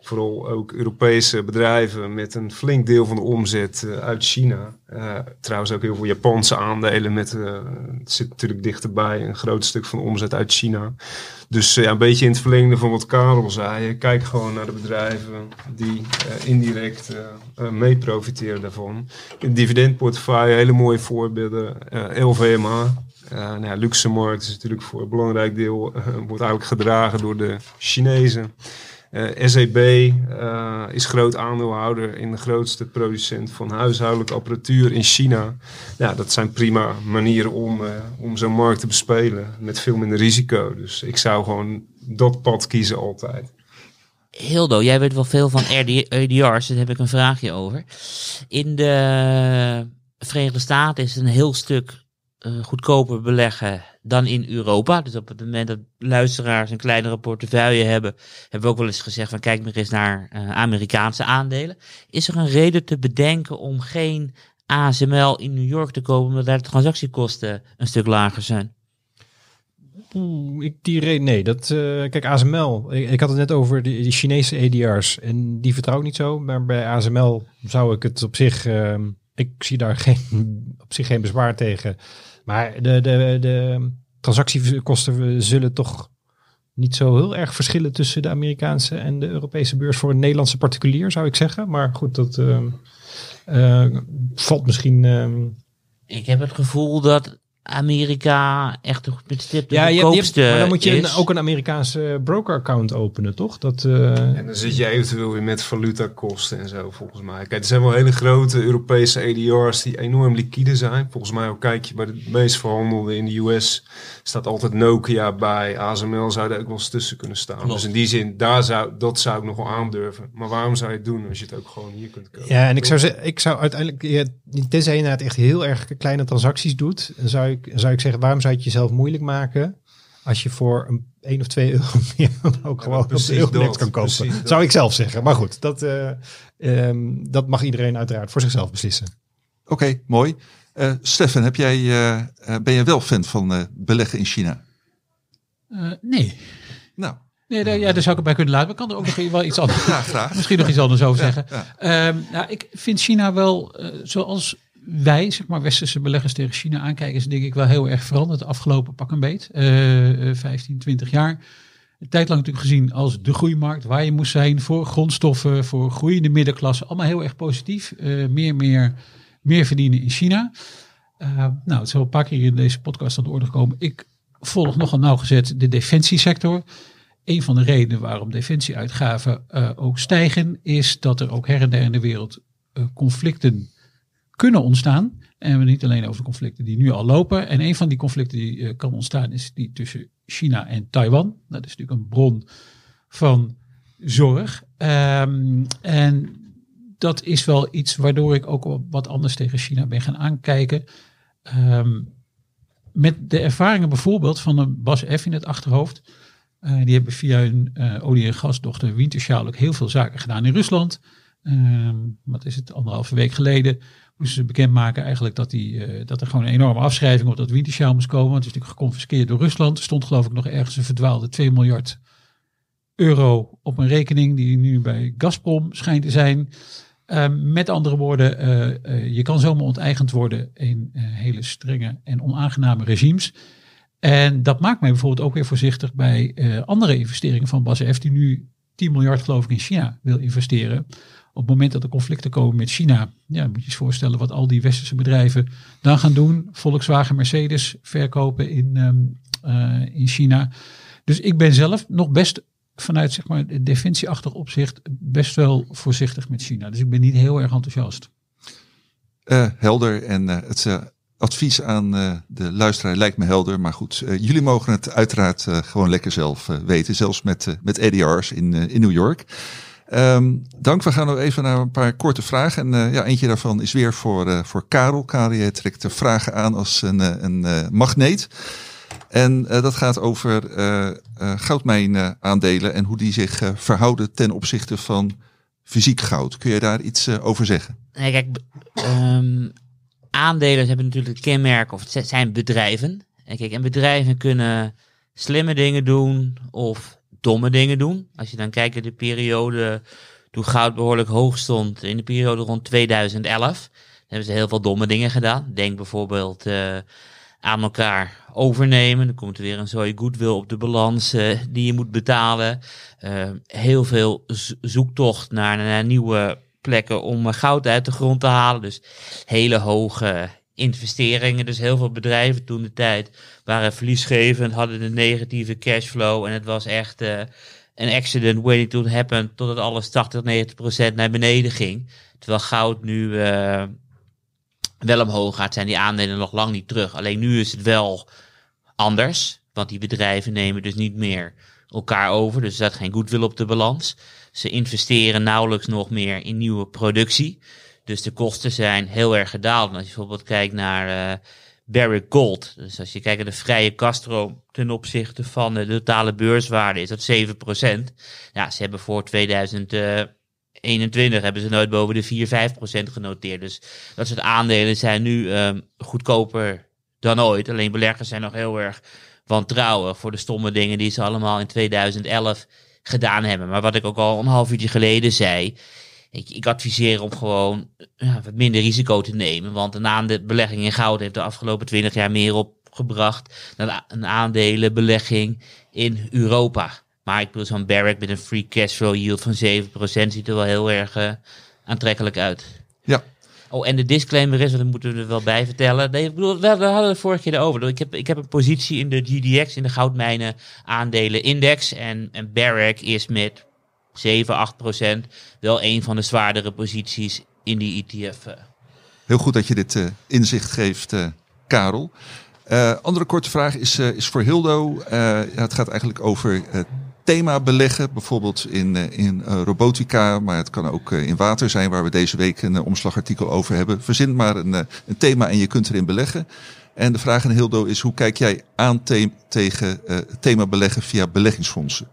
vooral ook Europese bedrijven met een flink deel van de omzet eh, uit China. Eh, trouwens ook heel veel Japanse aandelen met, eh, het zit natuurlijk dichterbij, een groot stuk van de omzet uit China. Dus ja, een beetje in het verlengde van wat Karel zei. Kijk gewoon naar de bedrijven die indirect mee profiteren daarvan. Dividendportefeuille hele mooie voorbeelden. LVMH, eh nou ja, Luxemburg is natuurlijk voor een belangrijk deel, wordt eigenlijk gedragen door de Chinezen. Eh, SEB eh, is groot aandeelhouder in de grootste producent van huishoudelijke apparatuur in China. Ja, dat zijn prima manieren om, eh, om zo'n markt te bespelen met veel minder risico. Dus ik zou gewoon dat pad kiezen altijd. Hildo, jij weet wel veel van RD ADR's, daar heb ik een vraagje over. In de Verenigde Staten is een heel stuk goedkoper beleggen dan in Europa. Dus op het moment dat luisteraars een kleinere portefeuille hebben, hebben we ook wel eens gezegd van kijk maar eens naar eh, Amerikaanse aandelen. Is er een reden te bedenken om geen ASML in New York te kopen, omdat daar de transactiekosten een stuk lager zijn? Ik die reden, nee. Dat, eh, kijk, ASML, ik, had het net over die Chinese ADR's en die vertrouw ik niet zo. Maar bij ASML zou ik het op zich, ehm, ik zie daar geen, op zich geen bezwaar tegen. Maar de, de, de transactiekosten zullen toch niet zo heel erg verschillen tussen de Amerikaanse en de Europese beurs voor een Nederlandse particulier, zou ik zeggen. Maar goed, dat ehm, eh, valt misschien. ehm, Ik heb het gevoel dat Amerika echt de, met stip de ja, je, hebt- je hebt- maar dan moet je een- ook een Amerikaanse broker-account openen, toch? Dat, eh, En dan zit je eventueel weer met valutakosten en zo, volgens mij. Kijk, er zijn wel hele grote Europese ADR's die enorm liquide zijn. Volgens mij ook kijk je bij de meest verhandelde in de US staat altijd Nokia bij. ASML zou er ook wel eens tussen kunnen staan. Klopt. Dus in die zin, daar zou, dat zou ik nog wel aandurven. Maar waarom zou je het doen als je het ook gewoon hier kunt kopen? Ja, en ik zou, zeggen, ik zou uiteindelijk, ja, tenzij je inderdaad echt heel erg kleine transacties doet, dan zou ik, zou ik zeggen, waarom zou je het jezelf moeilijk maken als je voor een 1 of 2 euro meer ook gewoon op precies de Euronext kan kopen? dat. Zou ik zelf zeggen. Maar goed, dat, eh, ehm, dat mag iedereen uiteraard voor zichzelf beslissen. Oké, mooi. Eh Stefan, heb jij, eh, eh, ben jij wel fan van eh, beleggen in China? Eh, nee. Nou, Nee, daar, ja, daar zou ik het bij kunnen laten. Maar ik kan er ook nog wel iets anders, graag. misschien nog iets anders over zeggen. ja. Ehm, nou, ik vind China wel, eh, zoals wij, zeg maar, westerse beleggers tegen China aankijken, is denk ik wel heel erg veranderd de afgelopen pak een beet. eh, eh, 15, 20 jaar. Een tijd lang natuurlijk gezien als de groeimarkt, waar je moest zijn voor grondstoffen, voor groeiende middenklasse. Allemaal heel erg positief. Eh, meer, meer, meer verdienen in China. Eh, nou, het is een paar keer in deze podcast aan de orde gekomen. Ik volg nogal nauwgezet de defensiesector. Een van de redenen waarom defensieuitgaven eh, ook stijgen, is dat er ook her en der in de wereld eh, conflicten kunnen ontstaan. En we niet alleen over de conflicten die nu al lopen. En een van die conflicten die eh, kan ontstaan is die tussen China en Taiwan. Dat is natuurlijk een bron van zorg. Ehm, en dat is wel iets waardoor ik ook wat anders tegen China ben gaan aankijken. Ehm, met de ervaringen bijvoorbeeld van Bas F in het achterhoofd. Eh, die hebben via hun eh, olie- en gasdochter Wintershall ook heel veel zaken gedaan in Rusland. Ehm, wat is het, anderhalve week geleden moesten ze bekendmaken eigenlijk dat, die, eh, dat er gewoon een enorme afschrijving op dat Wintershall moest komen. Want het is natuurlijk geconfiskeerd door Rusland. Er stond geloof ik nog ergens een verdwaalde 2 miljard euro op een rekening die nu bij Gazprom schijnt te zijn. Ehm, met andere woorden, eh, eh, je kan zomaar onteigend worden in hele strenge en onaangename regimes. En dat maakt mij bijvoorbeeld ook weer voorzichtig bij andere investeringen van BASF, die nu 10 miljard geloof ik in China wil investeren. Op het moment dat er conflicten komen met China, ja, moet je je voorstellen wat al die westerse bedrijven dan gaan doen. Volkswagen, Mercedes verkopen in, ehm, eh, in China. Dus ik ben zelf nog best vanuit zeg maar defensieachtig opzicht best wel voorzichtig met China. Dus ik ben niet heel erg enthousiast. Eh, helder en eh, het advies aan de luisteraar lijkt me helder. Maar goed, jullie mogen het uiteraard gewoon lekker zelf weten. Zelfs met, met ADR's in, in New York. Ehm, dank. We gaan nog even naar een paar korte vragen. En eh, ja, eentje daarvan is weer voor, eh, voor Karel. Karel, trekt de vragen aan als een, eh, een magneet. En dat gaat over goudmijnaandelen en hoe die zich verhouden ten opzichte van fysiek goud. Kun je daar iets over zeggen? Nee, kijk, ehm, aandelen hebben natuurlijk het kenmerk, of het zijn bedrijven. En kijk, en bedrijven kunnen slimme dingen doen of domme dingen doen. Als je dan kijkt naar de periode toen goud behoorlijk hoog stond, in de periode rond 2011, hebben ze heel veel domme dingen gedaan. Denk bijvoorbeeld eh, aan elkaar overnemen. Dan komt er weer een zooi goodwill op de balans eh, die je moet betalen. Eh, heel veel zo- zoektocht naar, naar nieuwe plekken om goud uit de grond te halen. Dus hele hoge investeringen. Dus heel veel bedrijven toen de tijd waren verliesgevend, hadden een negatieve cashflow. En het was echt eh, een accident waiting to happen totdat alles 80, 90 procent naar beneden ging. Terwijl goud nu eh, wel omhoog gaat, zijn die aandelen nog lang niet terug. Alleen nu is het wel anders, want die bedrijven nemen dus niet meer elkaar over. Dus er staat geen goodwill op de balans. Ze investeren nauwelijks nog meer in nieuwe productie. Dus de kosten zijn heel erg gedaald. Als je bijvoorbeeld kijkt naar eh Barrick Gold. Dus als je kijkt naar de vrije kaststroom ten opzichte van de totale beurswaarde is dat 7%. Ja, ze hebben voor 2021 hebben ze nooit boven de 4, 5% genoteerd. Dus dat soort aandelen zijn nu ehm, goedkoper dan ooit. Alleen beleggers zijn nog heel erg wantrouwig voor de stomme dingen die ze allemaal in 2011 gedaan hebben. Maar wat ik ook al een half uurtje geleden zei. Ik, ik adviseer om gewoon ja, wat minder risico te nemen. Want een aandeelbelegging in goud heeft de afgelopen 20 jaar meer opgebracht dan een aandelenbelegging in Europa. Maar ik bedoel, zo'n Barrick met een free cashflow yield van 7% ziet er wel heel erg eh, aantrekkelijk uit. Ja, Oh, en de disclaimer is, want dat moeten we er wel bij vertellen. Nee, ik bedoel, we, we hadden het vorige keer over. Ik heb, ik heb een positie in de GDX, in de goudmijnen aandelen index. En, en Barrick is met 7, 8 procent wel een van de zwaardere posities in die ETF. eh. heel goed dat je dit eh, inzicht geeft, eh, Karel. Andere korte vraag is, is voor Hildo. Het gaat eigenlijk over thema beleggen, bijvoorbeeld in, in robotica, maar het kan ook in water zijn, waar we deze week een omslagartikel over hebben. Verzin maar een, een thema en je kunt erin beleggen. En de vraag aan Hildo is, hoe kijk jij aan te- tegen thema beleggen via beleggingsfondsen?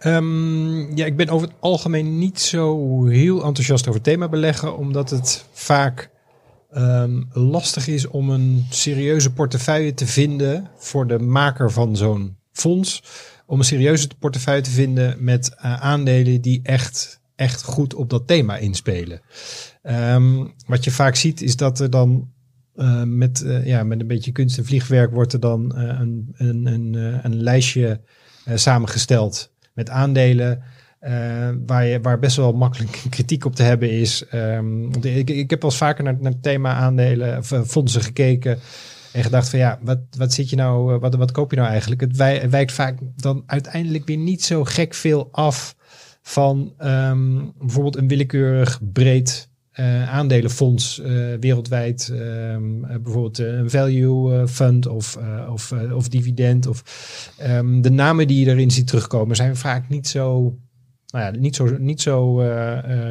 Ehm, ja, ik ben over het algemeen niet zo heel enthousiast over thema beleggen, omdat het vaak ehm, lastig is om een serieuze portefeuille te vinden voor de maker van zo'n fonds. Om een serieuze portefeuille te vinden met eh, aandelen die echt, echt goed op dat thema inspelen. Ehm, wat je vaak ziet is dat er dan eh, met, eh, ja, met een beetje kunst en vliegwerk wordt er dan een, een, een, een lijstje samengesteld met aandelen. eh, waar, je, waar best wel makkelijk kritiek op te hebben is. Ehm, ik, ik heb wel eens vaker naar, naar het thema aandelen of eh, fondsen gekeken. En gedacht van ja, wat, wat zit je nou, eh, wat, wat koop je nou eigenlijk? Het wij- wijkt vaak dan uiteindelijk weer niet zo gek veel af van ehm, bijvoorbeeld een willekeurig breed eh, aandelenfonds eh, wereldwijd. ehm, eh, bijvoorbeeld een value fund of, of, of dividend. Of, ehm, de namen die je erin ziet terugkomen zijn vaak niet zo, nou ja, niet zo, niet zo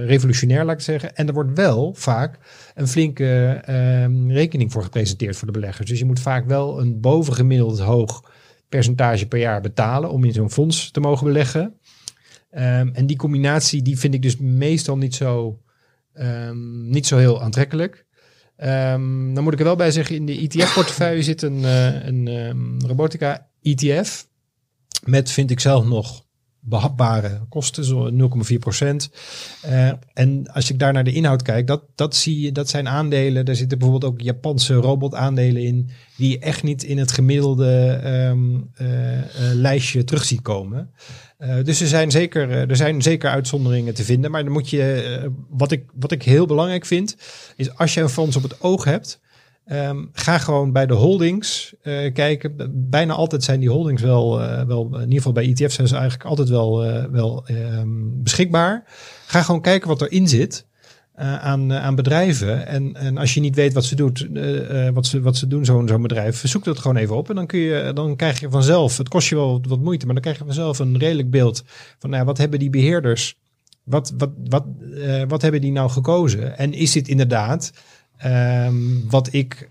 revolutionair, laat ik zeggen. En er wordt wel vaak een flinke ehm, rekening voor gepresenteerd voor de beleggers. Dus je moet vaak wel een bovengemiddeld hoog percentage per jaar betalen om in zo'n fonds te mogen beleggen. En die combinatie die vind ik dus meestal niet zo, ehm, niet zo heel aantrekkelijk. Ehm, dan moet ik er wel bij zeggen, in de ETF-portefeuille zit een, eh, een ehm, robotica ETF. Met, vind ik zelf nog, behapbare kosten, zo 0,4 procent. Eh, en als ik daar naar de inhoud kijk, dat, dat zie je, dat zijn aandelen. Daar zitten bijvoorbeeld ook Japanse robotaandelen in, die echt niet in het gemiddelde eh, lijstje terug ziet komen. Uh, dus er zijn, zeker, er zijn zeker uitzonderingen te vinden. Maar dan moet je, uh, wat, ik, wat ik heel belangrijk vind, is als je een fonds op het oog hebt, Um, ga gewoon bij de holdings kijken. Bijna altijd zijn die holdings wel, wel, in ieder geval bij ETF's zijn ze eigenlijk altijd wel, wel um, beschikbaar. Ga gewoon kijken wat erin zit aan, aan bedrijven. En, en als je niet weet wat ze, doet, wat ze, wat ze doen, zo'n zo'n bedrijf, zoek dat gewoon even op. En dan, kun je, dan krijg je vanzelf, het kost je wel wat, moeite, maar dan krijg je vanzelf een redelijk beeld van nou, wat hebben die beheerders, wat, wat, wat, wat hebben die nou gekozen? En is dit inderdaad Um, wat, ik,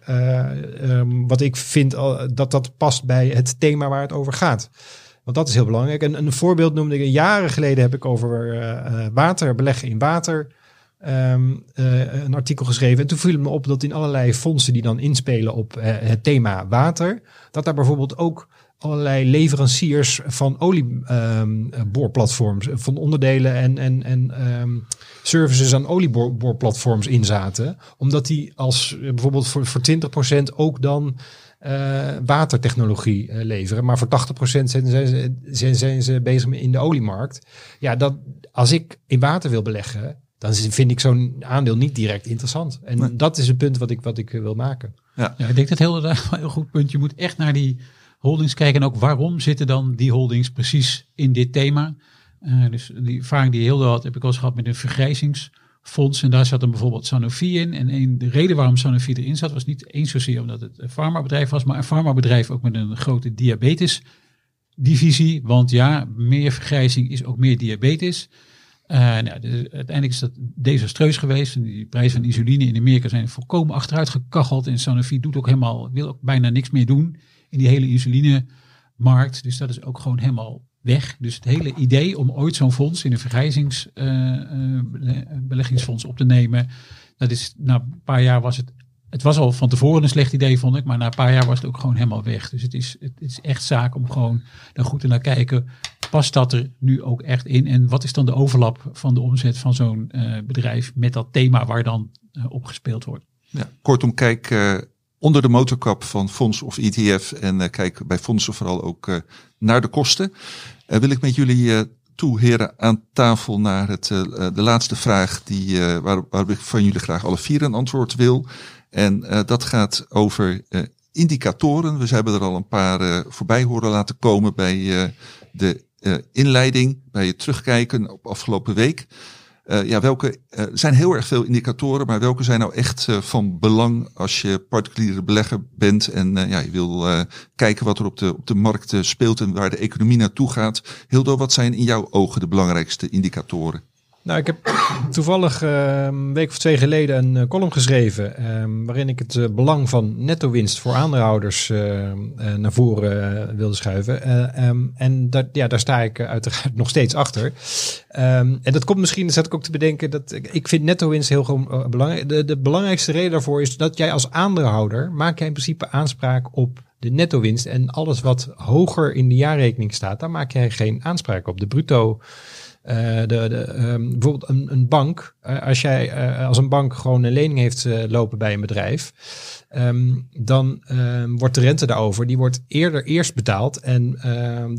um, wat ik vind uh, dat dat past bij het thema waar het over gaat. Want dat is heel belangrijk. En een voorbeeld noemde ik jaren geleden heb ik over water, beleggen in water. Um, een artikel geschreven. En toen viel me op dat in allerlei fondsen die dan inspelen op het thema water, dat daar bijvoorbeeld ook allerlei leveranciers van olieboorplatforms, um, van onderdelen en, en, en um, services aan olieboorplatforms inzaten. Omdat die als bijvoorbeeld voor, voor 20% ook dan watertechnologie leveren. Maar voor 80% zijn, zijn, zijn, zijn ze bezig in de oliemarkt. Ja, dat, als ik in water wil beleggen, dan vind ik zo'n aandeel niet direct interessant. En nee. dat is het punt wat ik, wat ik wil maken. Ja. ja, ik denk dat heel, een heel goed punt. Je moet echt naar die holdings kijken. En ook waarom zitten dan die holdings precies in dit thema. Uh, dus die ervaring die Hilde had, heb ik al eens gehad met een vergrijzingsfonds. En daar zat dan bijvoorbeeld Sanofi in. En een, de reden waarom Sanofi erin zat, was niet eens zozeer omdat het een farmabedrijf was, maar een farmabedrijf ook met een grote diabetes divisie. Want ja, meer vergrijzing is ook meer diabetes. Uh, nou, uiteindelijk is dat desastreus geweest. Die prijzen van insuline in Amerika zijn volkomen achteruit gekacheld. En Sanofi doet ook helemaal, wil ook bijna niks meer doen in die hele insulinemarkt. Dus dat is ook gewoon helemaal weg. Dus het hele idee om ooit zo'n fonds in een vergrijzingsbeleggingsfonds uh, uh, op te nemen, dat is na een paar jaar was het. Het was al van tevoren een slecht idee, vond ik, maar na een paar jaar was het ook gewoon helemaal weg. Dus het is, het is echt zaak om gewoon daar goed naar kijken. Past dat er nu ook echt in? En wat is dan de overlap van de omzet van zo'n uh, bedrijf met dat thema waar dan uh, op gespeeld wordt? Ja, kortom, kijk uh, onder de motorkap van fonds of ETF en kijk bij fondsen vooral ook naar de kosten. Wil ik met jullie toe, heren, aan tafel naar het, de laatste vraag die, waar, waar ik van jullie graag alle vier een antwoord wil. En dat gaat over indicatoren. We hebben er al een paar voorbij horen laten komen bij de inleiding, bij het terugkijken op afgelopen week. Uh, ja, welke, er zijn heel erg veel indicatoren, maar welke zijn nou echt van belang als je particuliere belegger bent en ja, je wil kijken wat er op de, op de markt speelt en waar de economie naartoe gaat. Hildo, wat zijn in jouw ogen de belangrijkste indicatoren? Nou, ik heb toevallig uh, een week of twee geleden een uh, column geschreven. Uh, waarin ik het uh, belang van netto-winst voor aandeelhouders naar voren wilde schuiven. En dat, ja, daar sta ik uiteraard nog steeds achter. En dat komt misschien, dat zat ik ook te bedenken, dat ik vind netto-winst heel belangrijk. De, de belangrijkste reden daarvoor is dat jij als aandeelhouder maak jij in principe aanspraak op de netto-winst. En alles wat hoger in de jaarrekening staat, daar maak jij geen aanspraak op. De bruto. Uh, de, de, um, bijvoorbeeld een, een bank, uh, als jij uh, als een bank gewoon een lening heeft lopen bij een bedrijf, um, dan um, wordt de rente daarover, die wordt eerder eerst betaald en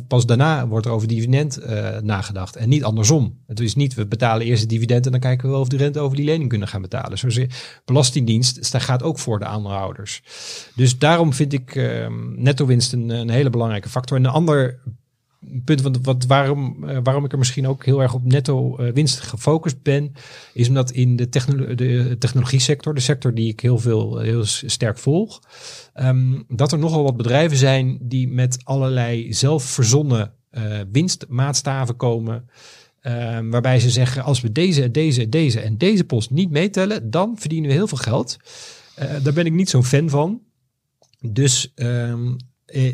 pas daarna wordt er over dividend nagedacht en niet andersom. Het is niet, we betalen eerst het dividend en dan kijken we wel of de rente over die lening kunnen gaan betalen. Zoals Belastingdienst dat gaat ook voor de aandeelhouders. Dus daarom vind ik netto winst een, een hele belangrijke factor. En een ander punt wat, wat waarom, uh, waarom ik er misschien ook heel erg op netto uh, winst gefocust ben, is omdat in de, technolo de technologie sector, de sector die ik heel veel heel sterk volg, um, dat er nogal wat bedrijven zijn die met allerlei zelfverzonnen winstmaatstaven komen. Um, waarbij ze zeggen, als we deze, deze, deze en deze post niet meetellen, dan verdienen we heel veel geld. daar ben ik niet zo'n fan van. Dus um,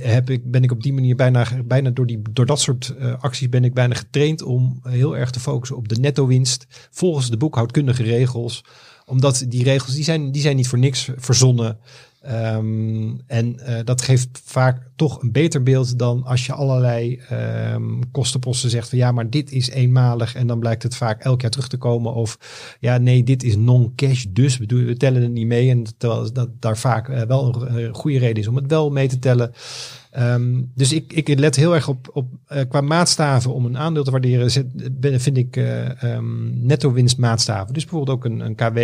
heb ik, ben ik op die manier bijna, bijna door, die, door dat soort uh, acties ben ik bijna getraind om heel erg te focussen op de netto winst volgens de boekhoudkundige regels. Omdat die regels die zijn, die zijn niet voor niks verzonnen. Um, en uh, dat geeft vaak toch een beter beeld dan als je allerlei ehm, kostenposten zegt van ja, maar dit is eenmalig en dan blijkt het vaak elk jaar terug te komen. Of ja, nee, dit is non-cash, dus we, we tellen het niet mee. En terwijl dat daar vaak eh, wel een, goede reden is om het wel mee te tellen. Ehm, dus ik, ik let heel erg op, op eh, qua maatstaven om een aandeel te waarderen. Zit, vind ik netto winstmaatstaven. Dus bijvoorbeeld ook een, een KW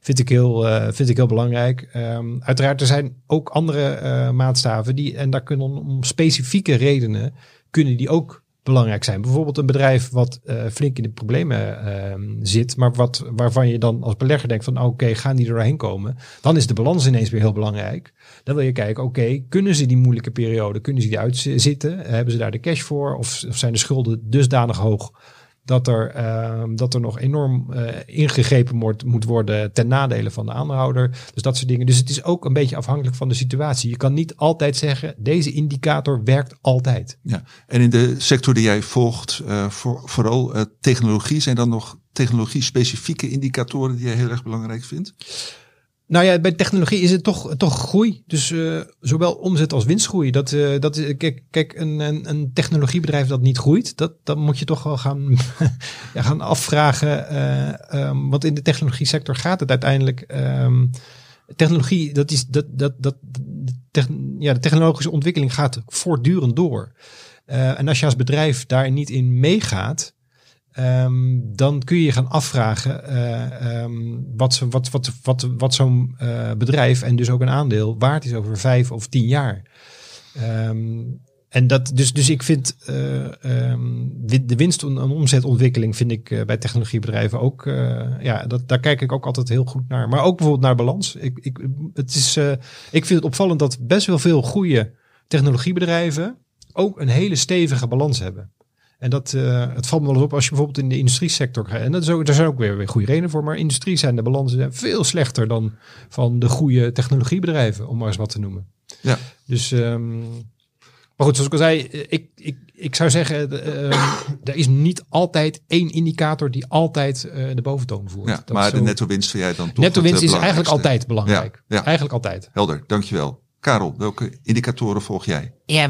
vind ik heel, uh, vind ik heel belangrijk. Um, uiteraard, er zijn ook andere maatstaven die, en daar kunnen om specifieke redenen, kunnen die ook belangrijk zijn. Bijvoorbeeld een bedrijf wat uh, flink in de problemen uh, zit, maar wat, waarvan je dan als belegger denkt van oké, gaan die er doorheen komen? Dan is de balans ineens weer heel belangrijk. Dan wil je kijken, oké, kunnen ze die moeilijke periode, kunnen ze die uitzitten? Hebben ze daar de cash voor? Of, of zijn de schulden dusdanig hoog dat er, uh, dat er nog enorm uh, ingegrepen moet, moet worden ten nadele van de aandeelhouder. Dus dat soort dingen. Dus het is ook een beetje afhankelijk van de situatie. Je kan niet altijd zeggen, deze indicator werkt altijd. Ja, en in de sector die jij volgt, uh, voor, vooral technologie, zijn dan nog technologie-specifieke indicatoren die jij heel erg belangrijk vindt? Nou ja, bij technologie is het toch, toch groei. Dus uh, zowel omzet als winstgroei. Dat, uh, dat, kijk, kijk een, een, een, technologiebedrijf dat niet groeit, dat, dat moet je toch wel gaan, ja, gaan afvragen. Uh, um, want in de technologie sector gaat het uiteindelijk. Um, technologie, dat is dat, dat, dat, ja, de technologische ontwikkeling gaat voortdurend door. en als je als bedrijf daar niet in meegaat, Um, dan kun je je gaan afvragen uh, um, wat, wat, wat, wat, wat zo'n uh, bedrijf en dus ook een aandeel waard is over vijf of tien jaar. Um, en dat, dus, dus ik vind uh, de winst- en omzetontwikkeling vind ik bij technologiebedrijven ook, ja, dat, daar kijk ik ook altijd heel goed naar. Maar ook bijvoorbeeld naar balans. Ik, ik, het is, ik vind het opvallend dat best wel veel goede technologiebedrijven ook een hele stevige balans hebben. En dat, uh, het valt me wel eens op als je bijvoorbeeld in de industriesector gaat. En dat is ook, daar zijn ook weer, weer goede redenen voor. Maar industrie zijn de balansen veel slechter dan van de goede technologiebedrijven, om maar eens wat te noemen. Ja. Dus, um, maar goed, zoals ik al zei, ik, ik, ik zou zeggen, uh, er is niet altijd één indicator die altijd uh, de boventoon voert. Ja, dat maar de netto winst vind jij dan toch Netto winst is eigenlijk altijd belangrijk. Ja, ja. Eigenlijk altijd. Helder, dankjewel. Karel, welke indicatoren volg jij? Ja,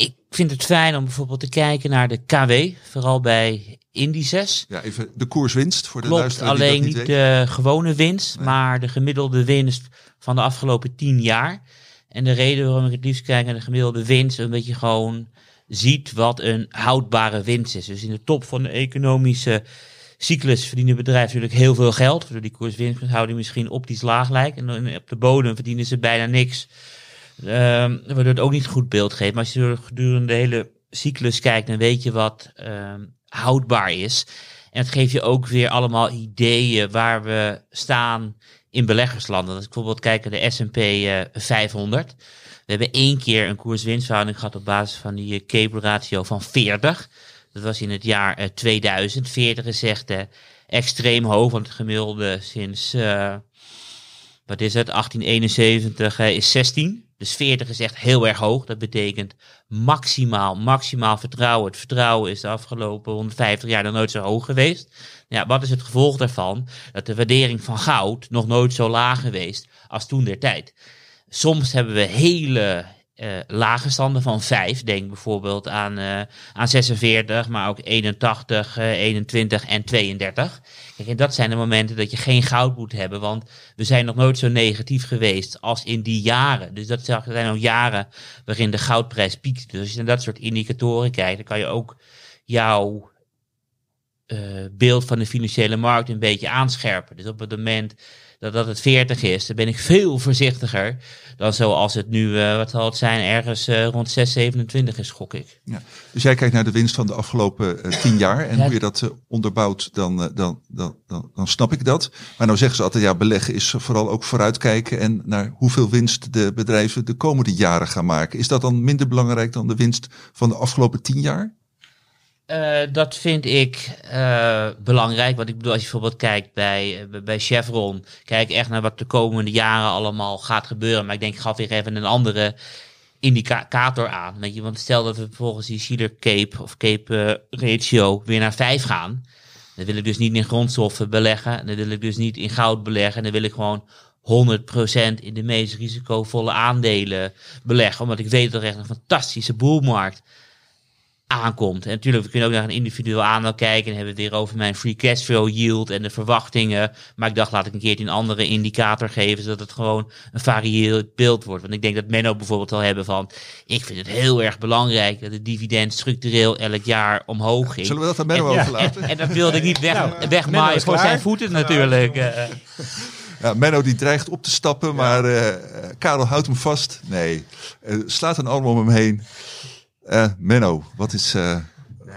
ik vind het fijn om bijvoorbeeld te kijken naar de KW, vooral bij indices. Ja, even de koerswinst voor de Klopt, luisteraar alleen die niet, de gewone winst, nee. maar de gemiddelde winst van de afgelopen tien jaar. En de reden waarom ik het liefst kijk naar de gemiddelde winst, omdat je gewoon ziet wat een houdbare winst is. Dus in de top van de economische cyclus verdienen bedrijven natuurlijk heel veel geld. Door die koerswinsthouding misschien optisch laag lijkt. En op de bodem verdienen ze bijna niks. Um, waardoor het ook niet goed beeld geeft. Maar als je gedurende de hele cyclus kijkt, dan weet je wat um, houdbaar is. En het geeft je ook weer allemaal ideeën waar we staan in beleggerslanden. Als ik bijvoorbeeld kijk naar de S&P uh, 500. We hebben één keer een koers-winstverhouding gehad op basis van die cable ratio van 40. Dat was in het jaar uh, 2000. 40 is echt uh, extreem hoog, want het gemiddelde sinds, wat is het, 1871 is 16. Dus 40 is echt heel erg hoog. Dat betekent maximaal, maximaal vertrouwen. Het vertrouwen is de afgelopen 150 jaar nog nooit zo hoog geweest. Ja, wat is het gevolg daarvan? Dat de waardering van goud nog nooit zo laag geweest als toen der tijd. Soms hebben we hele uh, lage standen van 5. Denk bijvoorbeeld aan, uh, aan 46, maar ook 81, uh, 21 en 32. Kijk, en dat zijn de momenten dat je geen goud moet hebben, want we zijn nog nooit zo negatief geweest als in die jaren. Dus dat zijn ook jaren waarin de goudprijs piekt. Dus als je naar dat soort indicatoren kijkt, dan kan je ook jouw uh, beeld van de financiële markt een beetje aanscherpen. Dus op het moment dat, dat het 40 is, dan ben ik veel voorzichtiger dan zoals het nu, uh, wat zal het zijn, ergens uh, rond 6, 27 is, gok ik. Ja. Dus jij kijkt naar de winst van de afgelopen uh, 10 jaar en ja. hoe je dat onderbouwt, dan, dan, dan, dan, dan snap ik dat. Maar nou zeggen ze altijd, ja, beleggen is vooral ook vooruitkijken en naar hoeveel winst de bedrijven de komende jaren gaan maken. Is dat dan minder belangrijk dan de winst van de afgelopen 10 jaar? Uh, dat vind ik uh, belangrijk. Want ik bedoel, als je bijvoorbeeld kijkt bij, uh, bij Chevron, kijk echt naar wat de komende jaren allemaal gaat gebeuren. Maar ik denk, ik gaf weer even een andere indicator aan. Je, want stel dat we volgens die Sheeler Cape of Cape ratio weer naar 5 gaan. Dan wil ik dus niet in grondstoffen beleggen. Dan wil ik dus niet in goud beleggen. Dan wil ik gewoon 100% in de meest risicovolle aandelen beleggen. Omdat ik weet dat er echt een fantastische boelmarkt aankomt. En natuurlijk, we kunnen ook naar een individueel aandeel kijken en hebben we het weer over mijn free cash flow yield en de verwachtingen. Maar ik dacht, laat ik een keertje een andere indicator geven, zodat het gewoon een varieerd beeld wordt. Want ik denk dat Menno bijvoorbeeld al hebben van, ik vind het heel erg belangrijk dat het dividend structureel elk jaar omhoog ging. Zullen we dat aan Menno en, overlaten? En, en dat wilde ik niet weg, Nou, wegmaaien voor klaar. zijn voeten natuurlijk. eh. Ja, Menno die dreigt op te stappen, maar eh, Karel houdt hem vast. Nee, Eh, slaat een arm om hem heen. Eh, Menno, wat is, eh,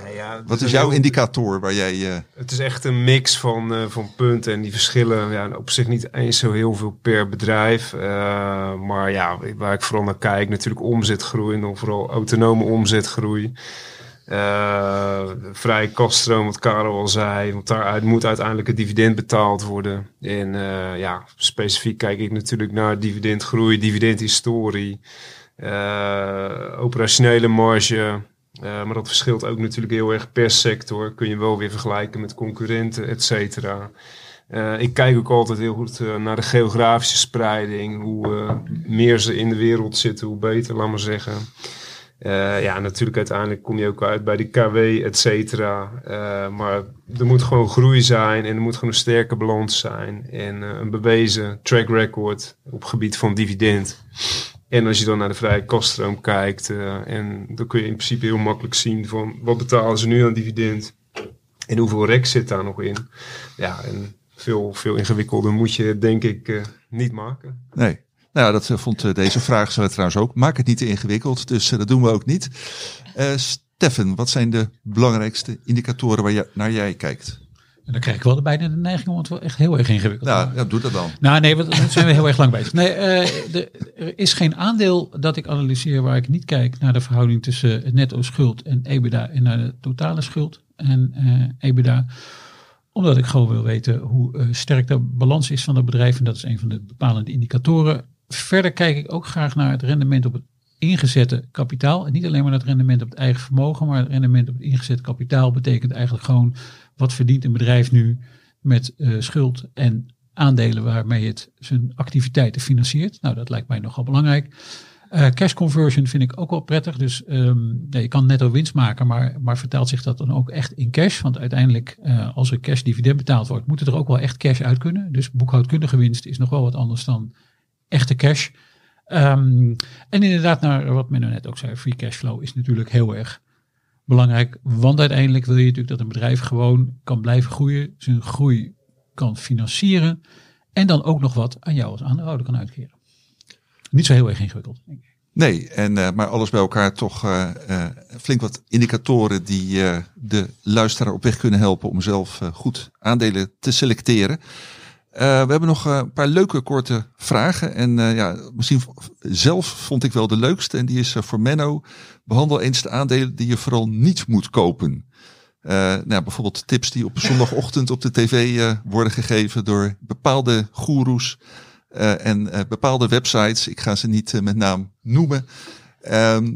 Nee, ja, wat is jouw indicator waar jij... eh, Het is echt een mix van, van punten en die verschillen ja, op zich niet eens zo heel veel per bedrijf. Maar ja, waar ik vooral naar kijk, natuurlijk omzetgroei en dan vooral autonome omzetgroei. Eh, vrije kaststroom, wat Karel al zei, want daaruit moet uiteindelijk het dividend betaald worden. En ja, specifiek kijk ik natuurlijk naar dividendgroei, dividendhistorie, operationele marge. Eh, maar dat verschilt ook natuurlijk heel erg per sector. Kun je wel weer vergelijken met concurrenten, et cetera. Eh, ik kijk ook altijd heel goed eh, naar de geografische spreiding. Hoe eh, meer ze in de wereld zitten, hoe beter, laat maar zeggen. Eh, ja, natuurlijk uiteindelijk kom je ook uit bij de KW, et cetera. Eh, maar er moet gewoon groei zijn en er moet gewoon een sterke balans zijn. En eh, een bewezen track record op gebied van dividend. En als je dan naar de vrije kaststroom kijkt, eh, en dan kun je in principe heel makkelijk zien van wat betalen ze nu aan dividend en hoeveel rek zit daar nog in. Ja, en veel, veel ingewikkelder moet je denk ik eh, niet maken. Nee. Nou, dat eh, vond deze vraag zo trouwens ook. Maak het niet te ingewikkeld, dus dat doen we ook niet. Steffen, wat zijn de belangrijkste indicatoren waar je, naar jij kijkt? En dan krijg ik wel bijna de neiging om het wel echt heel erg ingewikkeld te Nou, maken. ja, doe dat dan. Nou nee, want dan zijn we heel erg lang bezig. Nee, eh, de, er is geen aandeel dat ik analyseer waar ik niet kijk naar de verhouding tussen het netto schuld en EBITDA en naar de totale schuld en eh EBITDA. Omdat ik gewoon wil weten hoe eh, sterk de balans is van het bedrijf. En dat is een van de bepalende indicatoren. Verder kijk ik ook graag naar het rendement op het ingezette kapitaal. En niet alleen maar het rendement op het eigen vermogen, maar het rendement op het ingezette kapitaal betekent eigenlijk gewoon wat verdient een bedrijf nu met eh, schuld en aandelen waarmee het zijn activiteiten financiert. Nou, dat lijkt mij nogal belangrijk. Eh, cash conversion vind ik ook wel prettig. Dus ehm, je kan netto winst maken, maar, maar vertaalt zich dat dan ook echt in cash? Want uiteindelijk, eh, als er cash dividend betaald wordt, moet er ook wel echt cash uit kunnen. Dus boekhoudkundige winst is nog wel wat anders dan echte cash. Ehm, en inderdaad, naar wat men net ook zei, free cash flow is natuurlijk heel erg belangrijk. Want uiteindelijk wil je natuurlijk dat een bedrijf gewoon kan blijven groeien, zijn groei kan financieren en dan ook nog wat aan jou als aandeelhouder kan uitkeren. Niet zo heel erg ingewikkeld. denk ik. Nee, en, eh, maar alles bij elkaar toch eh, eh, flink wat indicatoren die de luisteraar op weg kunnen helpen om zelf goed aandelen te selecteren. Eh, we hebben nog eh, een paar leuke korte vragen. En eh, ja, misschien zelf vond ik wel de leukste. En die is voor Menno. Behandel eens de aandelen die je vooral niet moet kopen. Nou, bijvoorbeeld tips die op zondagochtend op de tv worden gegeven door bepaalde goeroes en bepaalde websites. Ik ga ze niet met naam noemen. Ehm,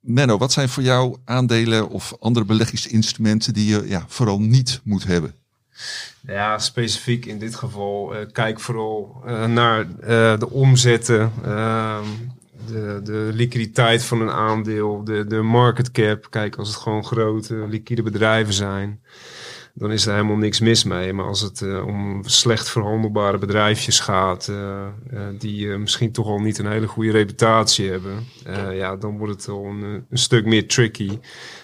Menno, wat zijn voor jou aandelen of andere beleggingsinstrumenten die je ja, vooral niet moet hebben? Ja, specifiek in dit geval, eh, kijk vooral eh, naar eh, de omzetten, ehm, de, de liquiditeit van een aandeel, de, de market cap. Kijk, als het gewoon grote, liquide bedrijven zijn, dan is er helemaal niks mis mee. Maar als het eh, om slecht verhandelbare bedrijfjes gaat, eh, eh, die misschien toch al niet een hele goede reputatie hebben, ja, dan wordt het al een, een stuk meer tricky.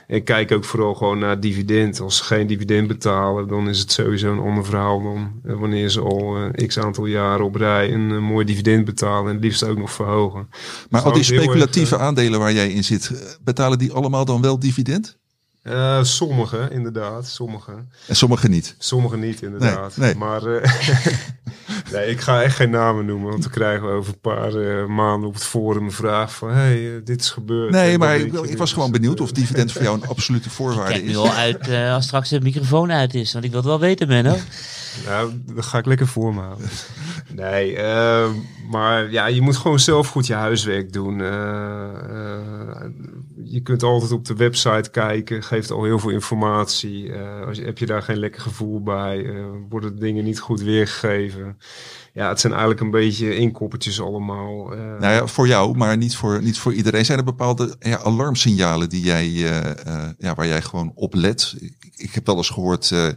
En kijk ook vooral gewoon naar dividend. Als ze geen dividend betalen, dan is het sowieso een ander verhaal dan wanneer ze al x aantal jaren op rij een, mooi dividend betalen en het liefst ook nog verhogen. Maar Dus al die erg, speculatieve aandelen waar jij in zit, betalen die allemaal dan wel dividend? Eh, sommige, inderdaad. Sommige. En sommige niet. Sommige niet, inderdaad. Nee, nee. Maar eh, nee, ik ga echt geen namen noemen. Want dan krijgen we over een paar eh, maanden op het forum een vraag van... hey, eh, dit is gebeurd. Nee, maar ik, ik was gewoon benieuwd of dividend voor jou een absolute voorwaarde Kijk nu is. al uit eh, als straks de microfoon uit is. Want ik wil het wel weten, Menno. Nou, dat ga ik lekker voor me houden. Nee, maar ja, je moet gewoon zelf goed je huiswerk doen. Je kunt altijd op de website kijken, geeft al heel veel informatie. Eh, als je, heb je daar geen lekker gevoel bij? Eh, worden dingen niet goed weergegeven? Ja, het zijn eigenlijk een beetje inkoppertjes allemaal. eh. Nou ja, voor jou, maar niet voor, niet voor iedereen. Zijn er bepaalde ja, alarmsignalen die jij, ja, waar jij gewoon op let? Ik, ik heb wel eens gehoord, eh,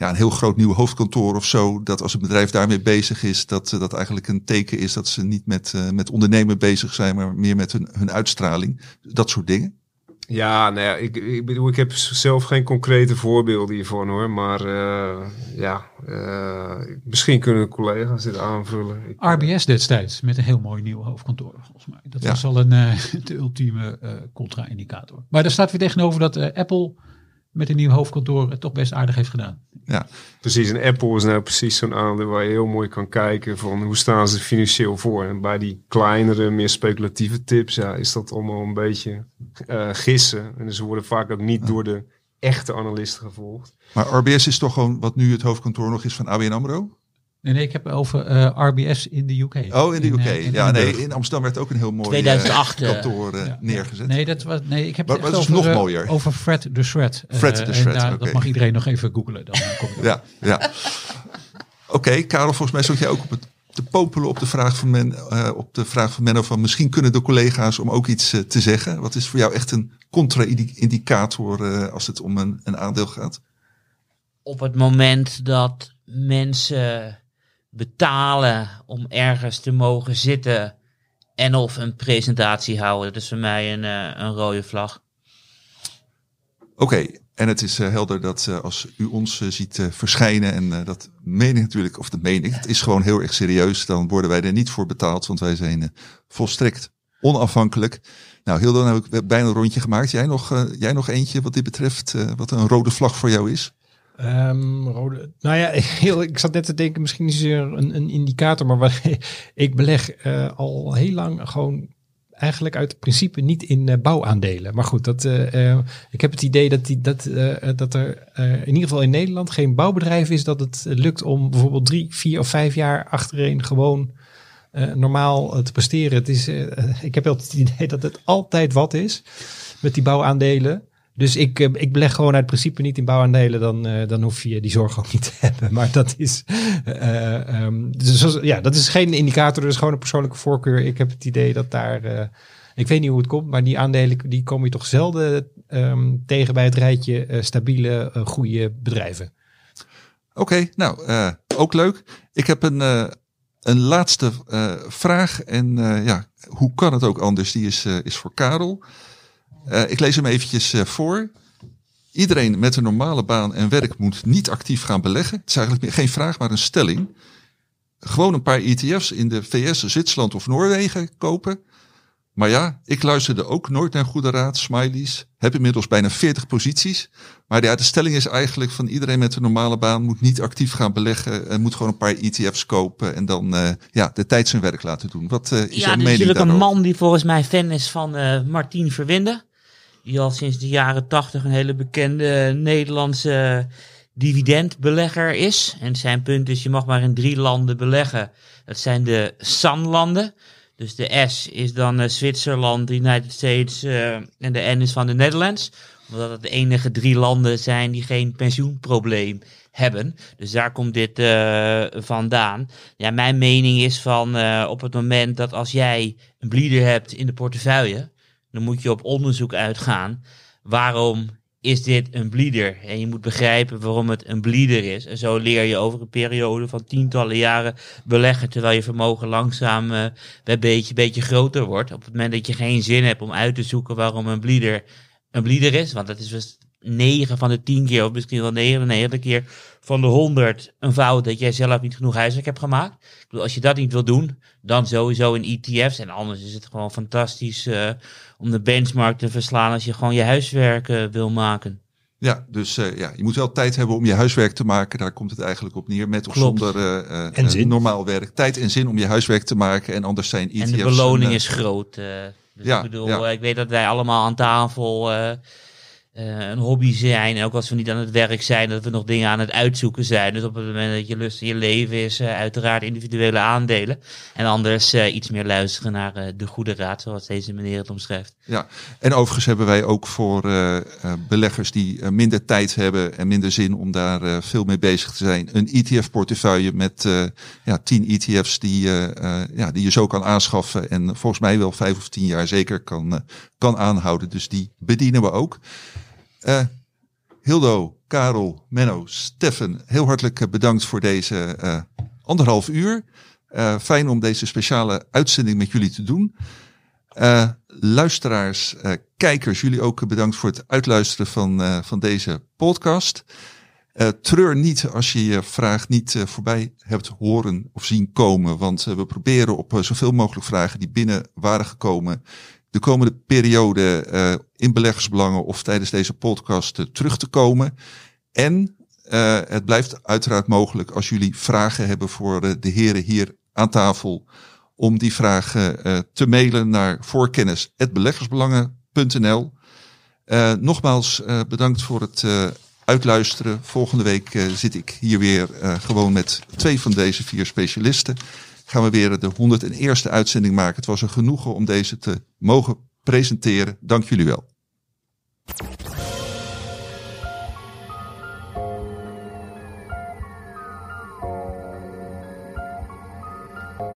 ja, een heel groot nieuw hoofdkantoor of zo, dat als een bedrijf daarmee bezig is, dat eh, dat eigenlijk een teken is dat ze niet met, eh, met ondernemen bezig zijn, maar meer met hun, hun uitstraling. Dat soort dingen. Ja, nou ja, ik, ik bedoel, ik heb zelf geen concrete voorbeelden hiervan hoor. Maar eh, ja, eh, misschien kunnen collega's dit aanvullen. Ik, RBS destijds met een heel mooi nieuw hoofdkantoor, volgens mij. Dat Ja. was al een, eh, de ultieme eh, contra-indicator. Maar daar staat weer tegenover dat eh, Apple met een nieuw hoofdkantoor het toch best aardig heeft gedaan. Ja, Precies, en Apple is nou precies zo'n aandeel waar je heel mooi kan kijken van hoe staan ze financieel voor. En bij die kleinere, meer speculatieve tips, ja, is dat allemaal een beetje eh, gissen. En ze worden vaak ook niet door de echte analisten gevolgd. maar RBS is toch gewoon wat nu het hoofdkantoor nog is van ABN AMRO? Nee, nee, ik heb over eh, RBS in de UK. Oh, in de UK. eh, in ja, nee, in Amsterdam werd ook een heel mooi 2008, eh, kantoor Ja. neergezet. Nee, dat was, nee, ik heb Maar- het over, nog mooier. over Fred de Shred. Eh, Fred the en Shred. Dat mag iedereen nog even googlen. Dan kom ik Ja, ja. Oké, Karel, volgens mij stond jij ook op het te popelen op de vraag van men, eh, op de vraag van Menno van misschien kunnen de collega's om ook iets te zeggen. Wat is voor jou echt een contra-indicator eh, als het om een, een aandeel gaat? op het moment dat mensen betalen om ergens te mogen zitten en of een presentatie houden, dat is voor mij een, eh, een rode vlag. Oké, en het is eh, helder dat eh, als u ons ziet verschijnen, en dat meen ik natuurlijk, of dat meen ik, het is gewoon heel erg serieus, dan worden wij er niet voor betaald, want wij zijn volstrekt onafhankelijk. Nou, Hildo, nou heb ik bijna een rondje gemaakt. Jij nog, jij nog eentje wat dit betreft, wat een rode vlag voor jou is? Ehm, nou ja, ik zat net te denken, misschien is er een, een indicator, maar wat, ik beleg eh, al heel lang gewoon eigenlijk uit principe niet in eh, bouwaandelen. Maar goed, dat, eh, ik heb het idee dat, die, dat, dat er in ieder geval in Nederland geen bouwbedrijf is dat het lukt om bijvoorbeeld drie, vier of vijf jaar achtereen gewoon normaal te presteren. Het is, ik heb wel het idee dat het altijd wat is met die bouwaandelen. Dus ik, eh, ik beleg gewoon uit principe niet in bouwaandelen. Dan, eh, dan hoef je die zorg ook niet te hebben. Maar dat is, eh, ehm, dus ja, dat is geen indicator. Dat is gewoon een persoonlijke voorkeur. Ik heb het idee dat daar... ik weet niet hoe het komt, maar die aandelen die kom je toch zelden ehm, tegen bij het rijtje stabiele, goede bedrijven. Oké, nou, ook leuk. Ik heb een, een laatste vraag. En ja, hoe kan het ook anders? Die is, is voor Karel. Eh, ik lees hem eventjes eh, voor. Iedereen met een normale baan en werk moet niet actief gaan beleggen. Het is eigenlijk meer- geen vraag, maar een stelling. Gewoon een paar ETF's in de VS, Zwitserland of Noorwegen kopen. Maar ja, ik luisterde ook nooit naar goede raad, smileys. Heb inmiddels bijna 40 posities. Maar ja, de stelling is eigenlijk van iedereen met een normale baan moet niet actief gaan beleggen. En moet gewoon een paar ETF's kopen en dan eh, ja, de tijd zijn werk laten doen. Wat is Ja, jouw mening natuurlijk een man die volgens mij fan is van eh Martien Verwinde. Die al sinds de jaren tachtig een hele bekende Nederlandse dividendbelegger is. En zijn punt is, je mag maar in drie landen beleggen. Dat zijn de SAN-landen. Dus de S is dan eh, Zwitserland, de United States eh, en de N is van de Netherlands. Omdat het de enige drie landen zijn die geen pensioenprobleem hebben. Dus daar komt dit eh, vandaan. Ja, mijn mening is van op het moment dat als jij een bleeder hebt in de portefeuille, dan moet je op onderzoek uitgaan. Waarom is dit een bleeder? En je moet begrijpen waarom het een bleeder is. En zo leer je over een periode van tientallen jaren beleggen, terwijl je vermogen langzaam eh, bij beetje, beetje groter wordt. Op het moment dat je geen zin hebt om uit te zoeken waarom een bleeder een bleeder is, want dat is dus 9 van de 10 keer, of misschien wel 99 keer van de 100 een fout dat jij zelf niet genoeg huiswerk hebt gemaakt. Ik bedoel, als je dat niet wil doen, dan sowieso in ETF's. En anders is het gewoon fantastisch eh, om de benchmark te verslaan als je gewoon je huiswerk eh, wil maken. Ja, dus eh, ja, je moet wel tijd hebben om je huiswerk te maken. Daar komt het eigenlijk op neer. Met of Klopt. zonder eh, eh, En eh, normaal werk. Tijd en zin om je huiswerk te maken. En anders zijn ETF's... en de beloning is groot. dus ja, ik bedoel, ja. ik weet dat wij allemaal aan tafel een hobby zijn. En ook als we niet aan het werk zijn, dat we nog dingen aan het uitzoeken zijn. Dus op het moment dat je lust in je leven is, uh, uiteraard individuele aandelen. En anders uh, iets meer luisteren naar de goede raad, zoals deze meneer het omschrijft. Ja, en overigens hebben wij ook voor beleggers die minder tijd hebben en minder zin om daar veel mee bezig te zijn, een ETF-portefeuille met ja, 10 ETF's die, ja, die je zo kan aanschaffen. En volgens mij wel vijf of tien jaar zeker kan, kan aanhouden. Dus die bedienen we ook. Uh, Hildo, Karel, Menno, Steffen, heel hartelijk bedankt voor deze uh, anderhalf uur. Uh, fijn om deze speciale uitzending met jullie te doen. luisteraars, kijkers, jullie ook bedankt voor het uitluisteren van, van deze podcast. treur niet als je je vraag niet voorbij hebt horen of zien komen. Want we proberen op zoveel mogelijk vragen die binnen waren gekomen de komende periode uh, in beleggersbelangen of tijdens deze podcast uh, terug te komen. En uh, het blijft uiteraard mogelijk als jullie vragen hebben voor de heren hier aan tafel. Om die vragen te mailen naar voorkennis.beleggersbelangen.nl. nogmaals bedankt voor het uitluisteren. Volgende week zit ik hier weer gewoon met twee van deze vier specialisten gaan we weer de 101ste uitzending maken. Het was een genoegen om deze te mogen presenteren. Dank jullie wel.